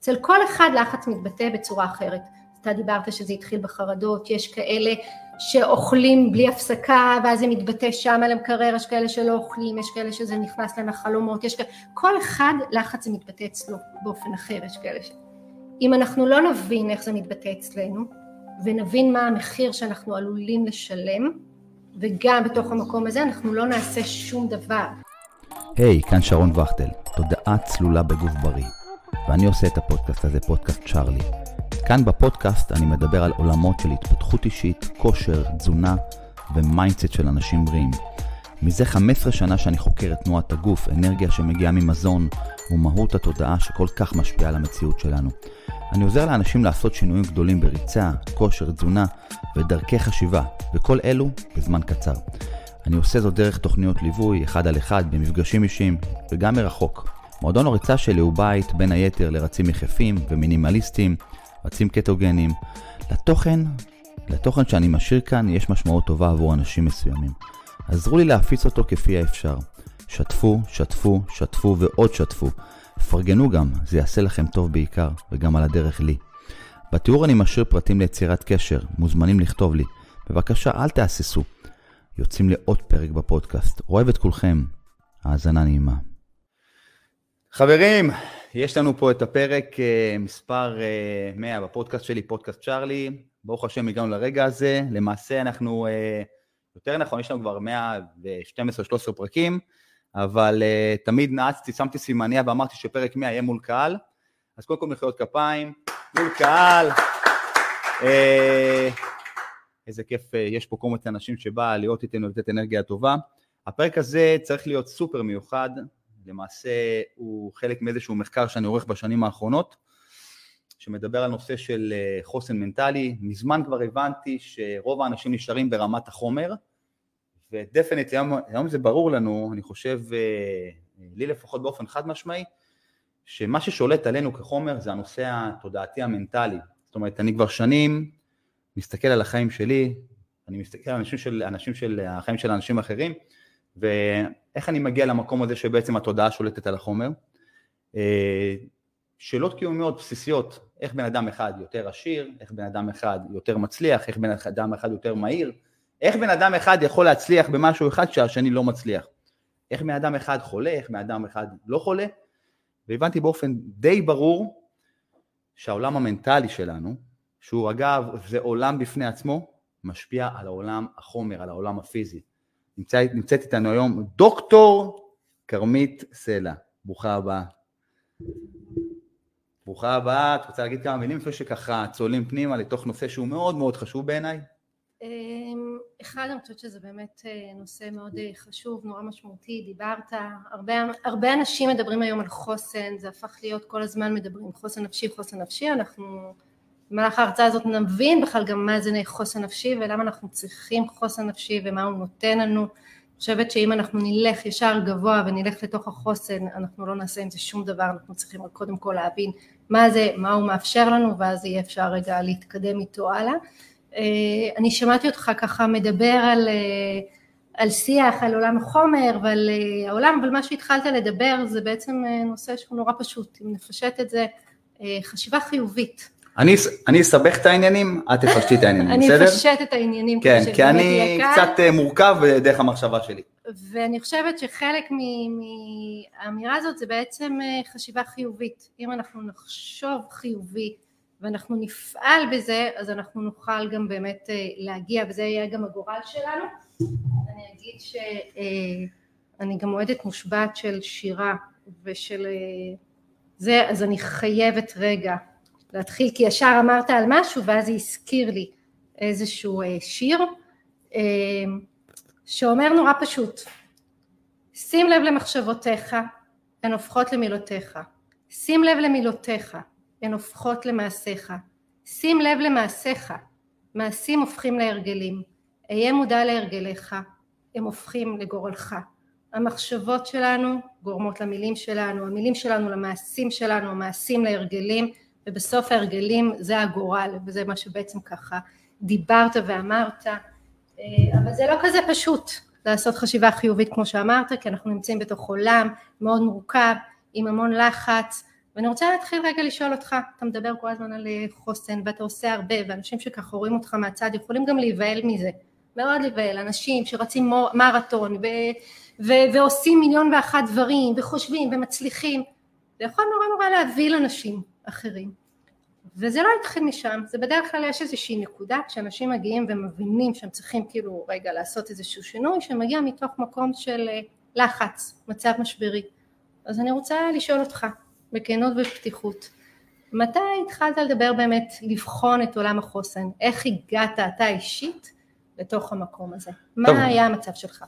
אצל כל אחד לחץ מתבטא בצורה אחרת. אתה דיברת שזה התחיל בחרדות, יש כאלה שאוכלים בלי הפסקה ואז זה מתבטא שם על המקרר, יש כאלה שלא אוכלים, יש כאלה שזה נכנס להם לחלומות, יש כאלה, כל אחד לחץ זה מתבטא אצלו באופן אחר, יש כאלה ש... אם אנחנו לא נבין איך זה מתבטא אצלנו ונבין מה המחיר שאנחנו עלולים לשלם וגם בתוך המקום הזה אנחנו לא נעשה שום דבר. היי, היי, כאן שרון וכטל, תודעה צלולה בגוף בריא ואני עושה את הפודקאסט הזה, פודקאסט צ'ארלי. כאן בפודקאסט אני מדבר על עולמות של התפתחות אישית, כושר, תזונה ו mindset של אנשים בריאים. מזה 15 שנה שאני חוקר את תנועת הגוף, אנרגיה שמגיעה ממזון ומהות התודעה שכל כך משפיעה על המציאות שלנו. אני עוזר לאנשים לעשות שינויים גדולים בריצה, כושר, תזונה ודרכי חשיבה, וכל אלו בזמן קצר. אני עושה זאת דרך תוכניות ליווי, אחד על אחד, במפגשים אישיים, וגם מרחוק. מועדון הריצה שלי הוא בית, בין היתר, לרצים יחפים ומינימליסטים, רצים קטוגנים. לתוכן, לתוכן שאני משאיר כאן יש משמעות טובה עבור אנשים מסוימים. עזרו לי להפיץ אותו כפי האפשר. שתפו, שתפו, שתפו ועוד שתפו. פרגנו גם, זה יעשה לכם טוב בעיקר, וגם על הדרך לי. בתיאור אני משאיר פרטים ליצירת קשר, מוזמנים לכתוב לי. בבקשה, אל תהססו. יוצאים לעוד פרק בפודקאסט. אוהב את כולכם. האזנה נעימה. חברים, יש לנו פה את הפרק uh, מספר uh, אה, 100 בפודקאסט שלי, פודקאסט צ'ארלי. ברוך השם הגענו לרגע הזה. למעשה אנחנו, uh, יותר נכון, יש לנו כבר 112-13 פרקים, אבל תמיד נעצתי, שמתי סימניה ואמרתי שפרק 100 יהיה מול קהל. אז קודם כל מחיאות כפיים, מול קהל. איזה כיף, יש פה קומץ אנשים שבא להיות איתנו ולתת אנרגיה טובה. הפרק הזה צריך להיות סופר מיוחד, למעשה הוא חלק מאיזשהו מחקר שאני עורך בשנים האחרונות, שמדבר על נושא של אה, חוסן מנטלי. מזמן כבר הבנתי שרוב האנשים נשארים ברמת החומר, ודפנט, היום, היום זה ברור לנו, אני חושב, אה, לי לפחות באופן חד משמעי, שמה ששולט עלינו כחומר זה הנושא התודעתי המנטלי. זאת אומרת, אני כבר שנים מסתכל על החיים שלי, אני מסתכל על אנשים של, אנשים של החיים של אנשים אחרים, ואיך אני מגיע למקום הזה שבעצם התודעה שולטת על החומר. אה, שאלות קיומיות בסיסיות, איך בן אדם אחד יותר עשיר, איך בן אדם אחד יותר מצליח, איך בן אדם אחד יותר מהיר, איך בן אדם אחד יכול להצליח במשהו אחד שהשני לא מצליח, איך בן אדם אחד חולה, איך בן אדם אחד לא חולה, והבנתי באופן די ברור שהעולם המנטלי שלנו, שהוא אגב זה עולם בפני עצמו, משפיע על העולם החומר, על העולם הפיזי. נמצאת, נמצאת איתנו היום דוקטור כרמית סלע. ברוכה הבאה. ברוכה הבאה, את רוצה להגיד כמה מילים לפני שככה צוללים פנימה לתוך נושא שהוא מאוד מאוד חשוב בעיניי? אמ, אחד, אני חושבת שזה באמת אה, נושא מאוד אה, חשוב, נורא משמעותי, דיברת, הרבה, הרבה אנשים מדברים היום על חוסן, זה הפך להיות כל הזמן מדברים חוסן נפשי, חוסן נפשי, אנחנו במהלך ההרצאה הזאת נבין בכלל גם מה זה חוסן נפשי ולמה אנחנו צריכים חוסן נפשי ומה הוא נותן לנו. אני חושבת שאם אנחנו נלך ישר גבוה ונלך לתוך החוסן, אנחנו לא נעשה עם זה שום דבר, אנחנו צריכים קודם כל להבין מה זה, מה הוא מאפשר לנו, ואז יהיה אפשר רגע להתקדם איתו הלאה. אה, אני שמעתי אותך ככה מדבר על, אה, על שיח, על עולם החומר ועל אה, העולם, אבל מה שהתחלת לדבר זה בעצם נושא שהוא נורא פשוט, אם נפשט את זה, חשיבה חיובית. אני, אני אסבך את העניינים, את תפשטי את העניינים, בסדר? אני אפשט את העניינים. כן, כי אני קצת אה, מורכב דרך המחשבה שלי. ואני חושבת שחלק מהאמירה הזאת זה בעצם אה, חשיבה חיובית. אם אנחנו נחשוב חיובי ואנחנו נפעל בזה, אז אנחנו נוכל גם באמת אה, להגיע, וזה יהיה גם הגורל שלנו. אני אגיד שאני גם אוהדת מושבעת של שירה ושל זה, אז אני חייבת רגע להתחיל, כי ישר אמרת על משהו ואז זה הזכיר לי איזשהו אה, שיר אה, שאומר נורא פשוט, שים לב למחשבותיך, הן הופכות למילותיך, שים לב למילותיך, הן הופכות למעשיך, שים לב למעשיך, מעשים הופכים להרגלים, אהיה מודע להרגליך, הם הופכים לגורלך. המחשבות שלנו גורמות למילים שלנו, המילים שלנו למעשים שלנו, המעשים להרגלים, ובסוף ההרגלים זה הגורל וזה מה שבעצם ככה דיברת ואמרת. אה, אבל זה לא כזה פשוט לעשות חשיבה חיובית כמו שאמרת כי אנחנו נמצאים בתוך עולם מאוד מורכב עם המון לחץ. ואני רוצה להתחיל רגע לשאול אותך, אתה מדבר כל הזמן על חוסן ואתה עושה הרבה ואנשים שככה רואים אותך מהצד יכולים גם להיבהל מזה, מאוד להיבהל, אנשים שרצים מרתון ו- ו- ועושים מיליון ואחת דברים וחושבים ומצליחים, זה יכול נורא נורא להביא לאנשים אחרים וזה לא התחיל משם, זה בדרך כלל יש איזושהי נקודה כשאנשים מגיעים ומבינים שהם צריכים כאילו רגע לעשות איזשהו שינוי שמגיע מתוך מקום של אה, לחץ, מצב משברי. אז אני רוצה לשאול אותך בכנות ובפתיחות, מתי התחלת לדבר באמת לבחון את עולם החוסן? איך הגעת אתה אישית לתוך המקום הזה? טוב. מה היה המצב שלך?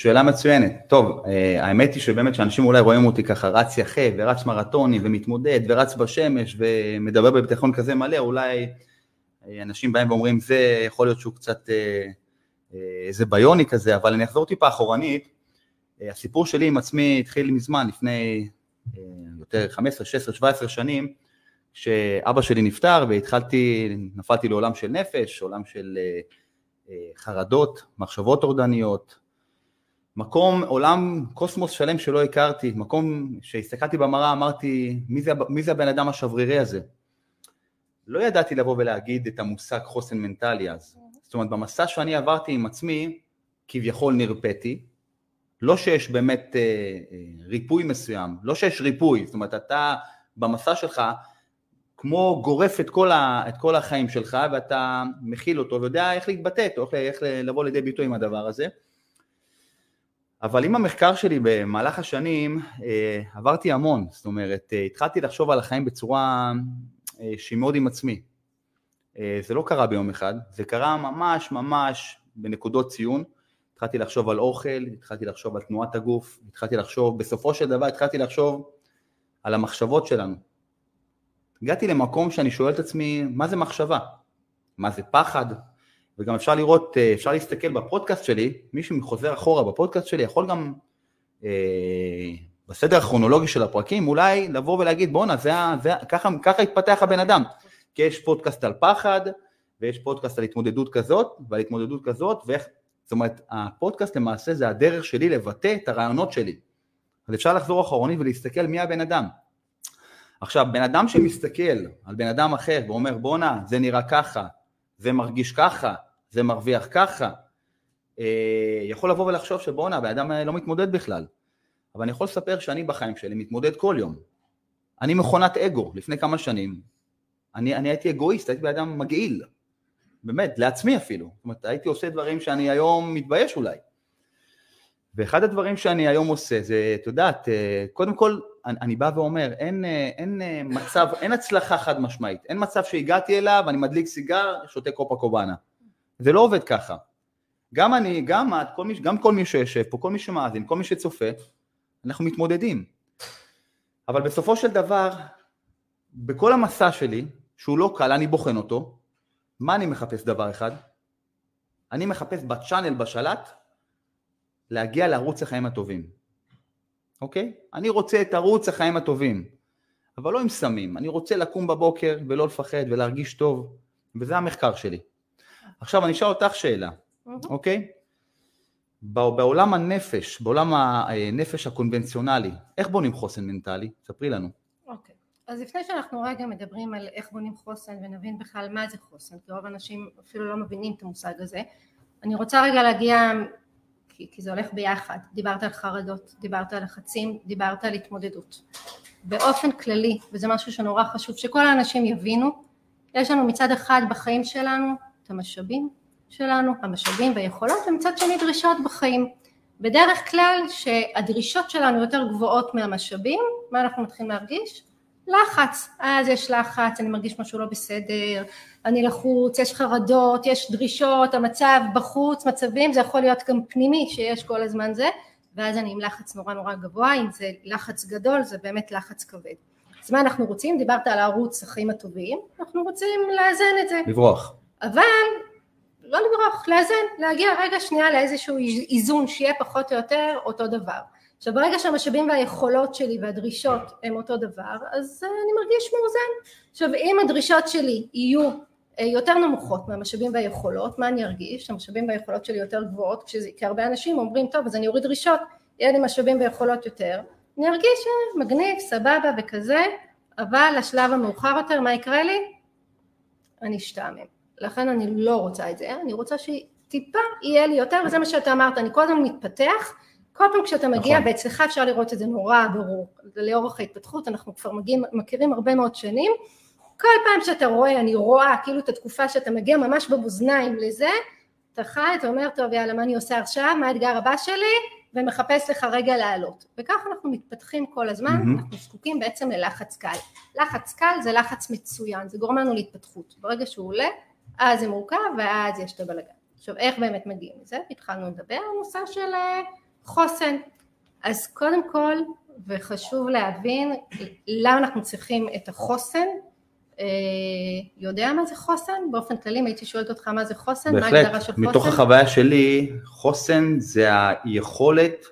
שאלה מצוינת. טוב, אה, האמת היא שבאמת שאנשים אולי רואים אותי ככה רץ יחה ורץ מרתוני ומתמודד ורץ בשמש ומדבר בביטחון כזה מלא, אולי אה, אנשים באים ואומרים זה יכול להיות שהוא קצת אה, איזה ביוני כזה, אבל אני אחזור טיפה אחורנית. הסיפור שלי עם עצמי התחיל מזמן, לפני יותר 15, 16, 17 שנים, כשאבא שלי נפטר והתחלתי, נפלתי לעולם של נפש, עולם של חרדות, מחשבות טורדניות, מקום, עולם, קוסמוס שלם שלא הכרתי, מקום שהסתכלתי במראה אמרתי, מי זה, מי זה הבן אדם השברירי הזה? לא ידעתי לבוא ולהגיד את המושג חוסן מנטלי אז. זאת אומרת, במסע שאני עברתי עם עצמי, כביכול נרפאתי, לא שיש באמת אה, אה, ריפוי מסוים, לא שיש ריפוי, זאת אומרת, אתה במסע שלך כמו גורף את כל, ה, את כל החיים שלך ואתה מכיל אותו ויודע איך להתבטא, איך, איך לבוא לידי ביטוי עם הדבר הזה. אבל עם המחקר שלי במהלך השנים אה, עברתי המון, זאת אומרת אה, התחלתי לחשוב על החיים בצורה אה, שהיא מאוד עם עצמי. זה לא קרה ביום אחד, זה קרה ממש ממש בנקודות ציון. התחלתי לחשוב על אוכל, התחלתי לחשוב על תנועת הגוף, התחלתי לחשוב, בסופו של דבר התחלתי לחשוב על המחשבות שלנו. הגעתי למקום שאני שואל את עצמי, מה זה מחשבה? מה זה פחד? וגם אפשר לראות, אה, אפשר להסתכל בפודקאסט שלי, מי שחוזר אחורה בפודקאסט שלי יכול גם אה, בסדר הכרונולוגי של הפרקים אולי לבוא ולהגיד בואנה ככה, ככה התפתח הבן אדם, כי יש פודקאסט על פחד ויש פודקאסט על התמודדות כזאת ועל התמודדות כזאת ואיך, זאת אומרת הפודקאסט למעשה זה הדרך שלי לבטא את הרעיונות שלי, אז אפשר לחזור אחרונית ולהסתכל מי הבן אדם. עכשיו בן אדם שמסתכל על בן אדם אחר ואומר בואנה זה נראה ככה, זה מרגיש ככה, זה מרוויח ככה, אה, יכול לבוא ולחשוב שבואנה, הבן אדם לא מתמודד בכלל. אבל אני יכול לספר שאני בחיים שלי מתמודד כל יום. אני מכונת אגו, לפני כמה שנים, אני, אני הייתי אגואיסט, הייתי בן אדם מגעיל, באמת, לעצמי אפילו. זאת אומרת, הייתי עושה דברים שאני היום מתבייש אולי. ואחד הדברים שאני היום עושה זה, את יודעת, אה, קודם כל, אני, אני בא ואומר, אין, אה, אין מצב, אין הצלחה חד משמעית, אין מצב שהגעתי אליו, אני מדליק סיגר, שותה קופה קובאנה. זה לא עובד ככה. גם אני, גם את, כל מי, גם כל מי שיושב פה, כל מי שמאזין, כל מי שצופה, אנחנו מתמודדים. אבל בסופו של דבר, בכל המסע שלי, שהוא לא קל, אני בוחן אותו, מה אני מחפש דבר אחד? אני מחפש בצ'אנל, בשלט, להגיע לערוץ החיים הטובים. אוקיי? אני רוצה את ערוץ החיים הטובים, אבל לא עם סמים. אני רוצה לקום בבוקר ולא לפחד ולהרגיש טוב, וזה המחקר שלי. עכשיו אני אשאל אותך שאלה, אוקיי? בעולם הנפש, בעולם הנפש הקונבנציונלי, איך בונים חוסן מנטלי? ספרי לנו. אוקיי, אז לפני שאנחנו רגע מדברים על איך בונים חוסן ונבין בכלל מה זה חוסן, כי רוב האנשים אפילו לא מבינים את המושג הזה, אני רוצה רגע להגיע, כי, כי זה הולך ביחד, דיברת על חרדות, דיברת על לחצים, דיברת על התמודדות. באופן כללי, וזה משהו שנורא חשוב שכל האנשים יבינו, יש לנו מצד אחד בחיים שלנו המשאבים שלנו, המשאבים והיכולות, ומצד שני דרישות בחיים. בדרך כלל שהדרישות שלנו יותר גבוהות מהמשאבים, מה אנחנו מתחילים להרגיש? לחץ, אז יש לחץ, אני מרגיש משהו לא בסדר, אני לחוץ, יש חרדות, יש דרישות, המצב בחוץ, מצבים, זה יכול להיות גם פנימי שיש כל הזמן זה, ואז אני עם לחץ נורא נורא גבוה, אם זה לחץ גדול זה באמת לחץ כבד. אז מה אנחנו רוצים? דיברת על הערוץ החיים הטובים, אנחנו רוצים לאזן את זה. לברוח. אבל לא לברוח, לאזן, להגיע רגע שנייה לאיזשהו איזון שיהיה פחות או יותר אותו דבר. עכשיו ברגע שהמשאבים והיכולות שלי והדרישות הם אותו דבר, אז אני מרגיש מאוזן. עכשיו אם הדרישות שלי יהיו אה, יותר נמוכות מהמשאבים והיכולות, מה אני ארגיש? המשאבים והיכולות שלי יותר גבוהות, כי הרבה אנשים אומרים, טוב אז אני אוריד דרישות, יהיה לי משאבים ויכולות יותר, אני ארגיש אה, מגניב, סבבה וכזה, אבל השלב המאוחר יותר, מה יקרה לי? אני אשתעמם. לכן אני לא רוצה את זה, אני רוצה שטיפה יהיה לי יותר, וזה מה שאתה אמרת, אני כל הזמן מתפתח, כל פעם כשאתה מגיע, נכון. ואצלך אפשר לראות את זה נורא ברור, לאורך ההתפתחות, אנחנו כבר מגיעים, מכירים הרבה מאוד שנים, כל פעם שאתה רואה, אני רואה כאילו את התקופה שאתה מגיע ממש במאזניים לזה, אתה חי, אתה אומר, טוב יאללה, מה אני עושה עכשיו, מה האתגר הבא שלי, ומחפש לך רגע לעלות. וככה אנחנו מתפתחים כל הזמן, mm-hmm. אנחנו זקוקים בעצם ללחץ קל. לחץ קל זה לחץ מצוין, זה גורם לנו להתפתחות. ברגע שהוא עולה, אז זה מורכב ואז יש את הבלגן. עכשיו איך באמת מגיעים לזה? התחלנו לדבר על נושא של אה, חוסן. אז קודם כל, וחשוב להבין למה אנחנו צריכים את החוסן, אה, יודע מה זה חוסן? באופן כללי, אם הייתי שואלת אותך מה זה חוסן, בהחלט, מה ההגדרה של חוסן? מתוך החוויה שלי, חוסן זה היכולת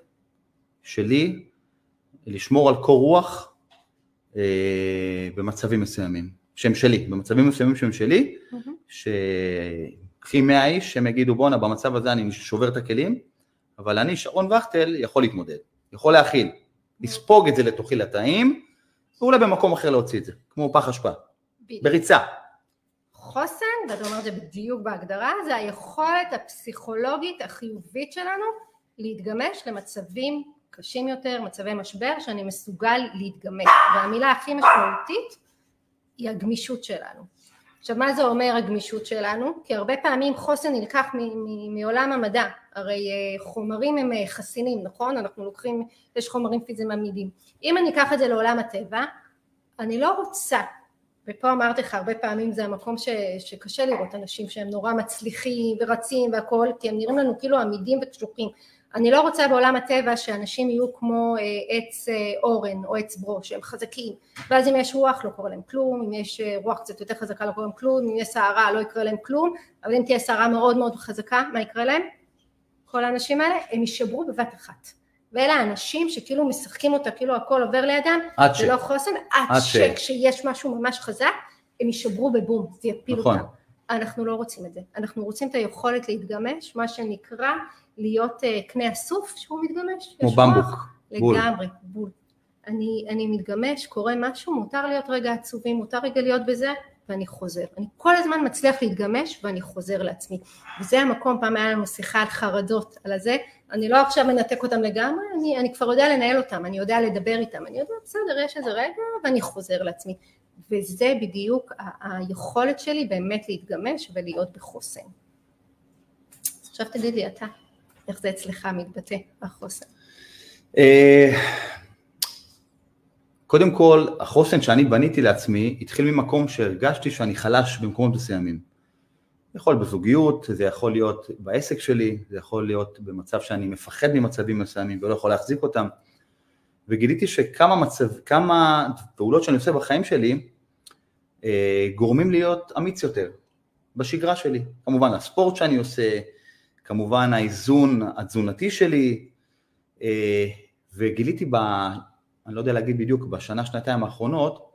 שלי לשמור על קור רוח אה, במצבים מסוימים, שהם שלי, במצבים מסוימים שהם שלי, mm-hmm. שקחי 100 איש, שהם יגידו בואנה במצב הזה אני שובר את הכלים, אבל אני, שרון וכטל, יכול להתמודד, יכול להכיל, לספוג את זה לתוכי לתאים, ואולי במקום אחר להוציא את זה, כמו פח אשפה. בריצה. חוסן, ואתה אומר את זה בדיוק בהגדרה, זה היכולת הפסיכולוגית החיובית שלנו להתגמש למצבים קשים יותר, מצבי משבר, שאני מסוגל להתגמש. והמילה הכי משמעותית היא הגמישות שלנו. עכשיו מה זה אומר הגמישות שלנו? כי הרבה פעמים חוסן נלקח מעולם המדע, הרי אה, חומרים הם אה, חסינים, נכון? אנחנו לוקחים, יש חומרים פיזיים עמידים. אם אני אקח את זה לעולם הטבע, אני לא רוצה ופה אמרתי לך הרבה פעמים זה המקום ש, שקשה לראות אנשים שהם נורא מצליחים ורצים והכל כי הם נראים לנו כאילו עמידים וקשוחים אני לא רוצה בעולם הטבע שאנשים יהיו כמו אה, עץ אה, אורן או עץ ברו שהם חזקים ואז אם יש רוח לא קורה להם כלום אם יש אה, רוח קצת יותר חזקה לא קורה להם כלום אם יש סערה לא יקרה להם כלום אבל אם תהיה סערה מאוד מאוד חזקה מה יקרה להם? כל האנשים האלה הם יישברו בבת אחת ואלה האנשים שכאילו משחקים אותה כאילו הכל עובר לידם, זה לא חוסן, עד שכשיש משהו ממש חזק, הם יישברו בבום, זה יפיל נכון. אותם. אנחנו לא רוצים את זה, אנחנו רוצים את היכולת להתגמש, מה שנקרא להיות uh, קנה הסוף שהוא מתגמש. כמו במבוק. לגמרי, בול. אני, אני מתגמש, קורה משהו, מותר להיות רגע עצובים, מותר רגע להיות בזה, ואני חוזר. אני כל הזמן מצליח להתגמש ואני חוזר לעצמי. וזה המקום, פעם היה לנו שיחה על חרדות, על הזה, אני לא עכשיו מנתק אותם לגמרי, אני, אני כבר יודע לנהל אותם, אני יודע לדבר איתם, אני יודע, בסדר, יש איזה רגע ואני חוזר לעצמי. וזה בדיוק היכולת שלי באמת להתגמש ולהיות בחוסן. עכשיו תגיד לי אתה, איך זה אצלך מתבטא, החוסן? אה, קודם כל, החוסן שאני בניתי לעצמי התחיל ממקום שהרגשתי שאני חלש במקומות מסוימים. יכול בזוגיות, זה יכול להיות בעסק שלי, זה יכול להיות במצב שאני מפחד ממצבים מסוימים ולא יכול להחזיק אותם. וגיליתי שכמה מצב, כמה פעולות שאני עושה בחיים שלי אה, גורמים להיות אמיץ יותר בשגרה שלי. כמובן הספורט שאני עושה, כמובן האיזון התזונתי שלי, אה, וגיליתי ב... אני לא יודע להגיד בדיוק, בשנה, שנתיים האחרונות,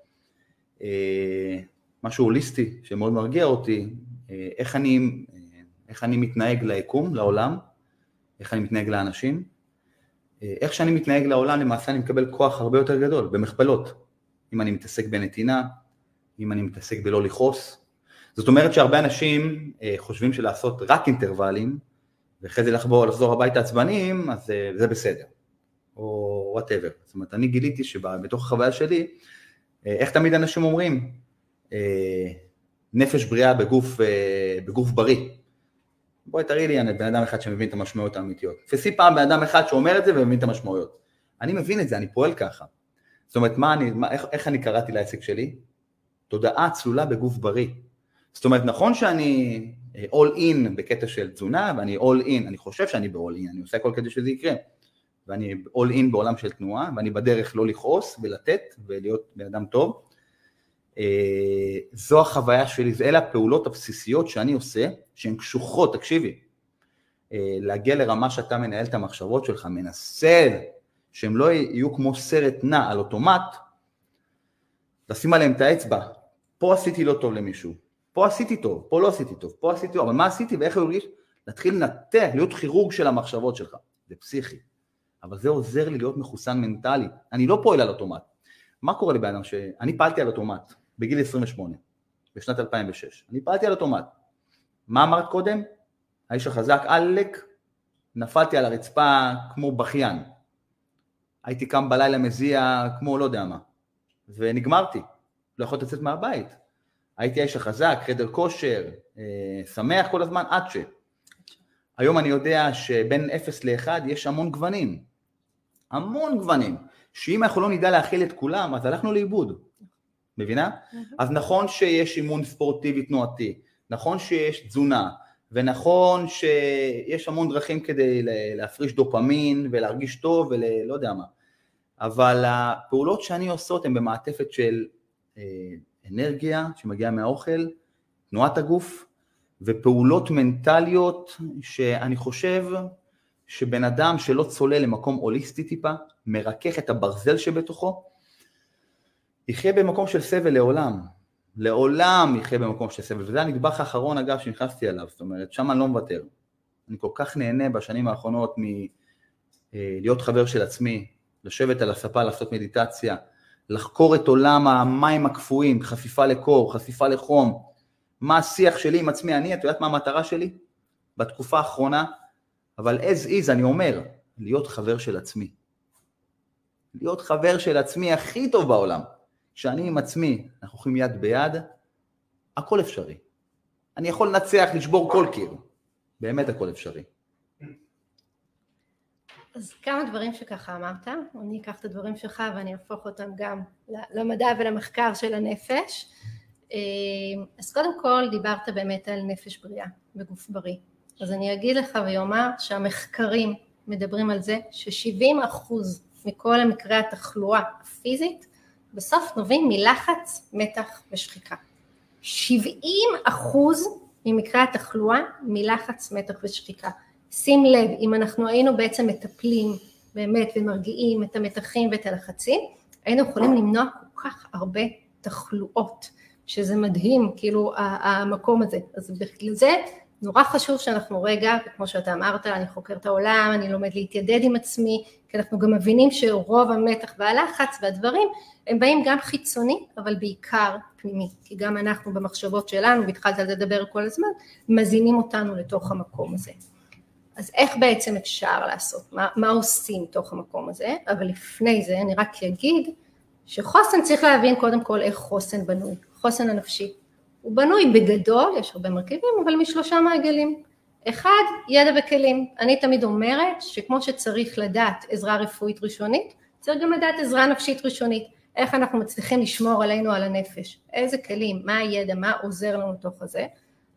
אה, משהו הוליסטי שמאוד מרגיע אותי, אה, איך אני, אה, איך אני מתנהג ליקום, לעולם, איך אני מתנהג לאנשים. איך שאני מתנהג לעולם, למעשה אני מקבל כוח הרבה יותר גדול, במכפלות. אם אני מתעסק בנתינה, אם אני מתעסק בלא לכעוס. זאת אומרת שהרבה אנשים חושבים שלעשות רק אינטרוולים, ואחרי זה לחבור, לחזור הביתה עצבניים, אז זה בסדר. או וואטאבר. זאת אומרת, אני גיליתי שבתוך החוויה שלי, איך תמיד אנשים אומרים, נפש בריאה בגוף, אה, בגוף בריא. בואי תראי לי בן אדם אחד שמבין את המשמעויות האמיתיות. תפסי פעם בן אדם אחד שאומר את זה ומבין את המשמעויות. אני מבין את זה, אני פועל ככה. זאת אומרת, מה אני, מה, איך, איך אני קראתי לעסק שלי? תודעה צלולה בגוף בריא. זאת אומרת, נכון שאני אה, all in בקטע של תזונה, ואני all in, אני חושב שאני ב-all in, אני עושה הכל כדי שזה יקרה. ואני all in בעולם של תנועה, ואני בדרך לא לכעוס ולתת ולהיות בן אדם טוב, זו החוויה שלי, אלה הפעולות הבסיסיות שאני עושה, שהן קשוחות, תקשיבי, אה, להגיע לרמה שאתה מנהל את המחשבות שלך, מנסה שהם לא יהיו כמו סרט נע על אוטומט, לשים עליהם את האצבע, פה עשיתי לא טוב למישהו, פה עשיתי טוב, פה לא עשיתי טוב, פה עשיתי טוב, אבל מה עשיתי ואיך הוא הרגיש? להתחיל לנתח, להיות כירורג של המחשבות שלך, זה פסיכי, אבל זה עוזר לי להיות מחוסן מנטלי, אני לא פועל על אוטומט, מה קורה לבן אדם ש... אני פעלתי על אוטומט בגיל 28, בשנת 2006. אני פעלתי על אוטומט. מה אמרת קודם? האיש החזק, עלק, נפלתי על הרצפה כמו בכיין. הייתי קם בלילה מזיע כמו לא יודע מה. ונגמרתי. לא יכולתי לצאת מהבית. הייתי האיש החזק, חדר כושר, אה, שמח כל הזמן, עד ש... היום אני יודע שבין 0 ל-1 יש המון גוונים. המון גוונים. שאם אנחנו לא נדע להכיל את כולם, אז הלכנו לאיבוד. מבינה? אז נכון שיש אימון ספורטיבי תנועתי, נכון שיש תזונה, ונכון שיש המון דרכים כדי להפריש דופמין ולהרגיש טוב ולא יודע מה, אבל הפעולות שאני עושות הן במעטפת של אה, אנרגיה שמגיעה מהאוכל, תנועת הגוף ופעולות מנטליות שאני חושב שבן אדם שלא צולל למקום הוליסטי טיפה, מרכך את הברזל שבתוכו, יחיה במקום של סבל לעולם. לעולם יחיה במקום של סבל. וזה הנדבך האחרון אגב שנכנסתי אליו, זאת אומרת, שם אני לא מוותר. אני כל כך נהנה בשנים האחרונות מלהיות אה, חבר של עצמי, לשבת על הספה, לעשות מדיטציה, לחקור את עולם המים הקפואים, חשיפה לקור, חשיפה לחום, מה השיח שלי עם עצמי, אני, את יודעת מה המטרה שלי? בתקופה האחרונה, אבל as is, אני אומר, להיות חבר של עצמי. להיות חבר של עצמי הכי טוב בעולם. כשאני עם עצמי, אנחנו הולכים יד ביד, הכל אפשרי. אני יכול לנצח, לשבור כל קיר. באמת הכל אפשרי. אז כמה דברים שככה אמרת, אני אקח את הדברים שלך ואני אהפוך אותם גם למדע ולמחקר של הנפש. אה, אז קודם כל דיברת באמת על נפש בריאה וגוף בריא. אז אני אגיד לך ואומר שהמחקרים מדברים על זה ש-70 אחוז מכל המקרי התחלואה הפיזית בסוף נובעים מלחץ, מתח ושחיקה. 70 אחוז ממקרי התחלואה מלחץ, מתח ושחיקה. שים לב, אם אנחנו היינו בעצם מטפלים באמת ומרגיעים את המתחים ואת הלחצים, היינו יכולים למנוע כל כך הרבה תחלואות, שזה מדהים, כאילו המקום הזה. אז בגלל זה נורא חשוב שאנחנו רגע, וכמו שאתה אמרת, אני חוקר את העולם, אני לומד להתיידד עם עצמי, כי אנחנו גם מבינים שרוב המתח והלחץ והדברים הם באים גם חיצוני, אבל בעיקר פנימי, כי גם אנחנו במחשבות שלנו, והתחלת לדבר כל הזמן, מזינים אותנו לתוך המקום הזה. אז איך בעצם אפשר לעשות, מה, מה עושים תוך המקום הזה, אבל לפני זה אני רק אגיד שחוסן צריך להבין קודם כל איך חוסן בנוי, חוסן הנפשי. הוא בנוי בגדול, יש הרבה מרכיבים, אבל משלושה מעגלים. אחד, ידע וכלים. אני תמיד אומרת שכמו שצריך לדעת עזרה רפואית ראשונית, צריך גם לדעת עזרה נפשית ראשונית. איך אנחנו מצליחים לשמור עלינו על הנפש, איזה כלים, מה הידע, מה עוזר לנו תוך הזה.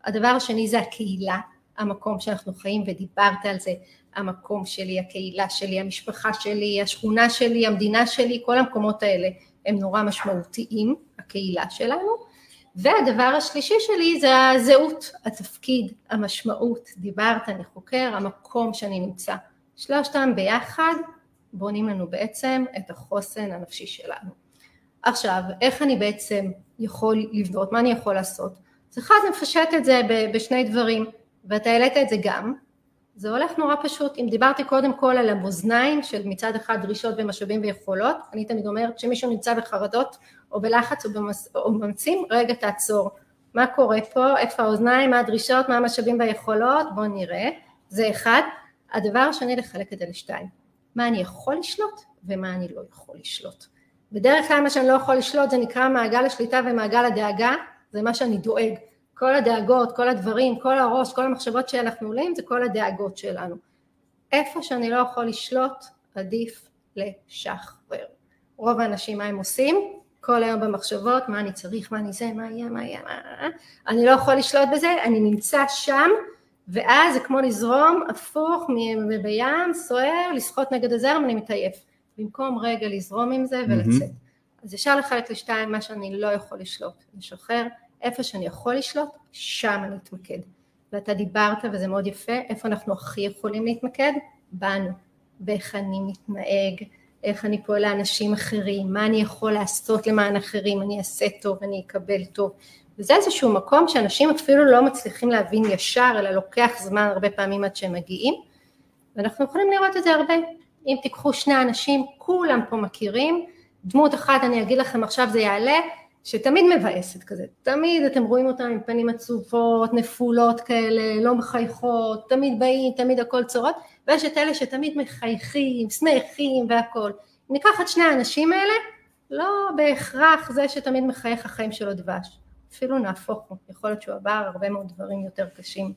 הדבר השני זה הקהילה, המקום שאנחנו חיים ודיברת על זה, המקום שלי, הקהילה שלי, המשפחה שלי, השכונה שלי, המדינה שלי, כל המקומות האלה הם נורא משמעותיים, הקהילה שלנו. והדבר השלישי שלי זה הזהות, התפקיד, המשמעות, דיברת, אני חוקר, המקום שאני נמצא. שלושתם ביחד בונים לנו בעצם את החוסן הנפשי שלנו. עכשיו, איך אני בעצם יכול לבנות, מה אני יכול לעשות? אז אחד, נפשט את זה בשני דברים, ואתה העלית את זה גם, זה הולך נורא פשוט, אם דיברתי קודם כל על המאזניים של מצד אחד דרישות ומשאבים ויכולות, אני תמיד אומרת שמישהו נמצא בחרדות או בלחץ או, במס... או במצים, רגע תעצור, מה קורה פה, איפה האוזניים, מה הדרישות, מה המשאבים והיכולות, בואו נראה, זה אחד, הדבר השני לחלק את זה לשתיים, מה אני יכול לשלוט ומה אני לא יכול לשלוט. בדרך כלל מה שאני לא יכול לשלוט זה נקרא מעגל השליטה ומעגל הדאגה, זה מה שאני דואג, כל הדאגות, כל הדברים, כל הראש, כל המחשבות שאנחנו עולים זה כל הדאגות שלנו. איפה שאני לא יכול לשלוט עדיף לשחרר. רוב האנשים מה הם עושים? כל היום במחשבות, מה אני צריך, מה אני זה, מה יהיה, מה יהיה, מה... אני לא יכול לשלוט בזה, אני נמצא שם, ואז זה כמו לזרום הפוך בים, סוער, לשחות נגד הזרם, אני מתעייף. במקום רגע לזרום עם זה ולצאת. Mm-hmm. אז אפשר לחלק לשתיים מה שאני לא יכול לשלוט, לשחרר, איפה שאני יכול לשלוט, שם אני אתמקד. ואתה דיברת וזה מאוד יפה, איפה אנחנו הכי יכולים להתמקד? בנו, באיך אני מתנהג, איך אני פועל לאנשים אחרים, מה אני יכול לעשות למען אחרים, אני אעשה טוב, אני אקבל טוב. וזה איזשהו מקום שאנשים אפילו לא מצליחים להבין ישר, אלא לוקח זמן הרבה פעמים עד שהם מגיעים, ואנחנו יכולים לראות את זה הרבה. אם תיקחו שני אנשים, כולם פה מכירים, דמות אחת, אני אגיד לכם עכשיו זה יעלה, שתמיד מבאסת כזה, תמיד אתם רואים אותה עם פנים עצובות, נפולות כאלה, לא מחייכות, תמיד באים, תמיד הכל צורות, ויש את אלה שתמיד מחייכים, שמחים והכל. אם ניקח את שני האנשים האלה, לא בהכרח זה שתמיד מחייך החיים שלו דבש, אפילו נהפוך הוא, יכול להיות שהוא עבר הרבה מאוד דברים יותר קשים.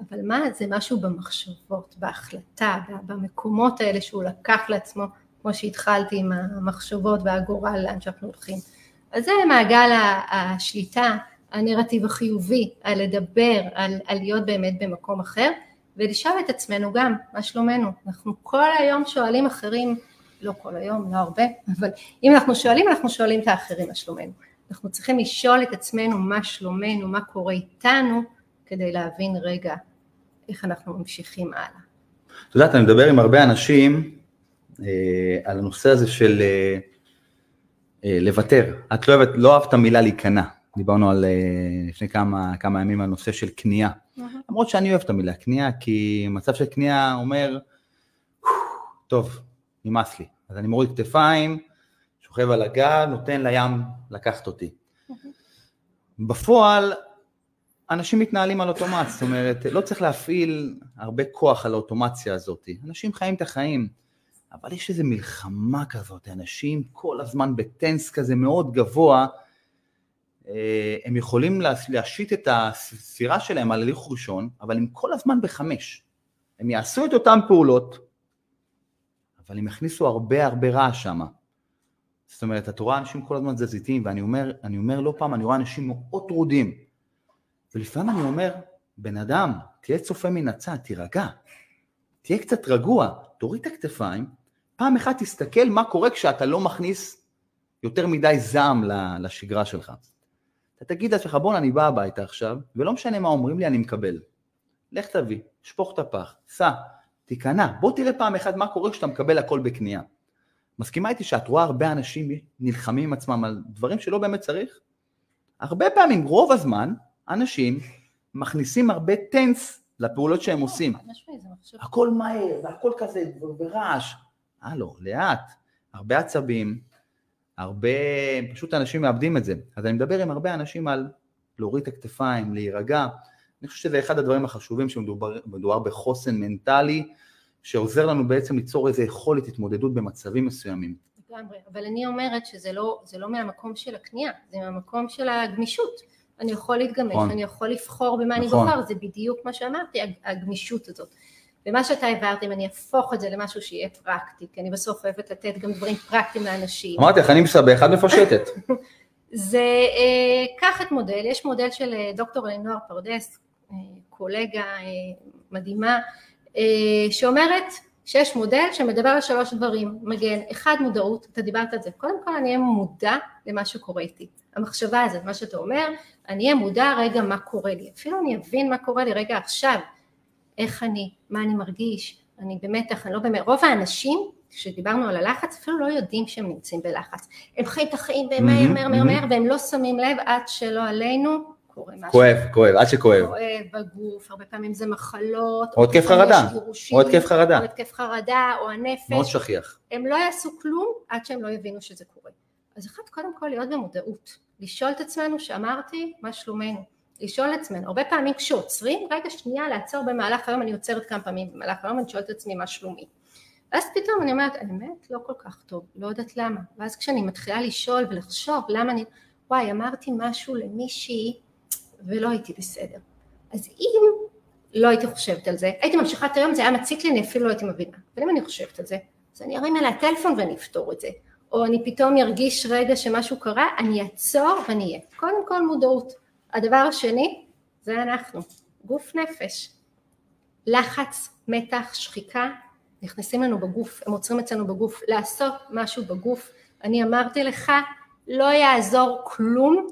אבל מה זה משהו במחשבות, בהחלטה, במקומות האלה שהוא לקח לעצמו, כמו שהתחלתי עם המחשבות והגורל לאן שאנחנו הולכים. אז זה מעגל השליטה, הנרטיב החיובי, על לדבר, על, על להיות באמת במקום אחר, ולשאול את עצמנו גם, מה שלומנו? אנחנו כל היום שואלים אחרים, לא כל היום, לא הרבה, אבל אם אנחנו שואלים, אנחנו שואלים את האחרים מה שלומנו. אנחנו צריכים לשאול את עצמנו מה שלומנו, מה קורה איתנו, כדי להבין רגע איך אנחנו ממשיכים הלאה. את יודעת, אני מדבר עם הרבה אנשים אה, על הנושא הזה של אה, לוותר. את לא אוהבת, לא אהבת את המילה להיכנע. דיברנו על אה, לפני כמה, כמה ימים על נושא של כניעה. למרות שאני אוהב את המילה כניעה, כי מצב של כניעה אומר, טוב, נמאס לי. אז אני מוריד כתפיים, שוכב על הגל, נותן לים לקחת אותי. בפועל, אנשים מתנהלים על אוטומט, זאת אומרת, לא צריך להפעיל הרבה כוח על האוטומציה הזאת. אנשים חיים את החיים, אבל יש איזו מלחמה כזאת, אנשים כל הזמן בטנס כזה מאוד גבוה, אה, הם יכולים להשית את הספירה שלהם על הליך ראשון, אבל הם כל הזמן בחמש. הם יעשו את אותן פעולות, אבל הם יכניסו הרבה הרבה רעש שם. זאת אומרת, את רואה אנשים כל הזמן זזיתים, ואני אומר, אומר לא פעם, אני רואה אנשים מאוד טרודים. ולפעמים אני אומר, בן אדם, תהיה צופה מן הצד, תירגע. תהיה קצת רגוע, תוריד את הכתפיים, פעם אחת תסתכל מה קורה כשאתה לא מכניס יותר מדי זעם לשגרה שלך. אתה תגיד לעצמך, בואנה, אני בא הביתה עכשיו, ולא משנה מה אומרים לי, אני מקבל. לך תביא, שפוך את הפח, סע, תיכנע, בוא תראה פעם אחת מה קורה כשאתה מקבל הכל בקנייה. מסכימה איתי שאת רואה הרבה אנשים נלחמים עם עצמם על דברים שלא באמת צריך? הרבה פעמים, רוב הזמן, אנשים מכניסים הרבה טנס לפעולות שהם עושים. הכל מהר, והכל כזה ברעש. הלו, לאט, הרבה עצבים, הרבה, פשוט אנשים מאבדים את זה. אז אני מדבר עם הרבה אנשים על להוריד את הכתפיים, להירגע. אני חושב שזה אחד הדברים החשובים שמדובר בחוסן מנטלי, שעוזר לנו בעצם ליצור איזו יכולת התמודדות במצבים מסוימים. לגמרי, אבל אני אומרת שזה לא, לא מהמקום של הכניעה, זה מהמקום של הגמישות. אני יכול להתגמש, נכון. אני יכול לבחור במה נכון. אני בוחר, זה בדיוק מה שאמרתי, הגמישות הזאת. ומה שאתה העברת, אם אני אהפוך את זה למשהו שיהיה פרקטי, כי אני בסוף אוהבת לתת גם דברים פרקטיים לאנשים. אמרתי לך, אני מסבך, את מפשטת. זה, אה, קח את מודל, יש מודל של אה, דוקטור אלינוער פרדס, אה, קולגה מדהימה, שאומרת שיש מודל שמדבר על שלוש דברים, מגן, אחד מודעות, אתה דיברת על זה, קודם כל אני אהיה מודע למה שקורה איתי, המחשבה הזאת, מה שאתה אומר, אני אהיה מודע רגע מה קורה לי, אפילו אני אבין מה קורה לי רגע עכשיו, איך אני, מה אני מרגיש, אני במתח, אני לא באמת, רוב האנשים כשדיברנו על הלחץ אפילו לא יודעים שהם נמצאים בלחץ, הם חיים את החיים מהר מהר מהר מהר והם לא שמים לב עד שלא עלינו קורה משהו. כואב, כואב, עד שכואב. כואב בגוף, הרבה פעמים זה מחלות. או התקף חרדה. או התקף חרדה. או התקף חרדה, או הנפש. מאוד שכיח. הם לא יעשו כלום עד שהם לא יבינו שזה קורה. אז אחת קודם כל להיות במודעות, לשאול את עצמנו שאמרתי מה שלומנו, לשאול את עצמנו, הרבה פעמים כשעוצרים, רגע שנייה לעצור במהלך היום, אני עוצרת כמה פעמים במהלך היום, אני שואלת את עצמי מה שלומי. ואז פתאום אני אומרת, האמת לא כל כך טוב, לא יודעת למה. ואז כשאני מתחילה לשאול ולחשוב למה אני, וואי אמרתי משהו למישהי ולא הייתי בסדר. אז אם לא הייתי חושבת על זה, הייתי ממשיכה את היום, זה היה מציק לי, אני אפילו לא הייתי מבינה. אבל אם אני חושבת על זה, אז אני ארים אליה טלפון ואני אפתור את זה. או אני פתאום ארגיש רגע שמשהו קרה, אני אעצור ואני אהיה. קודם כל מודעות. הדבר השני, זה אנחנו, גוף נפש. לחץ, מתח, שחיקה, נכנסים לנו בגוף, הם עוצרים אצלנו בגוף, לעשות משהו בגוף. אני אמרתי לך, לא יעזור כלום,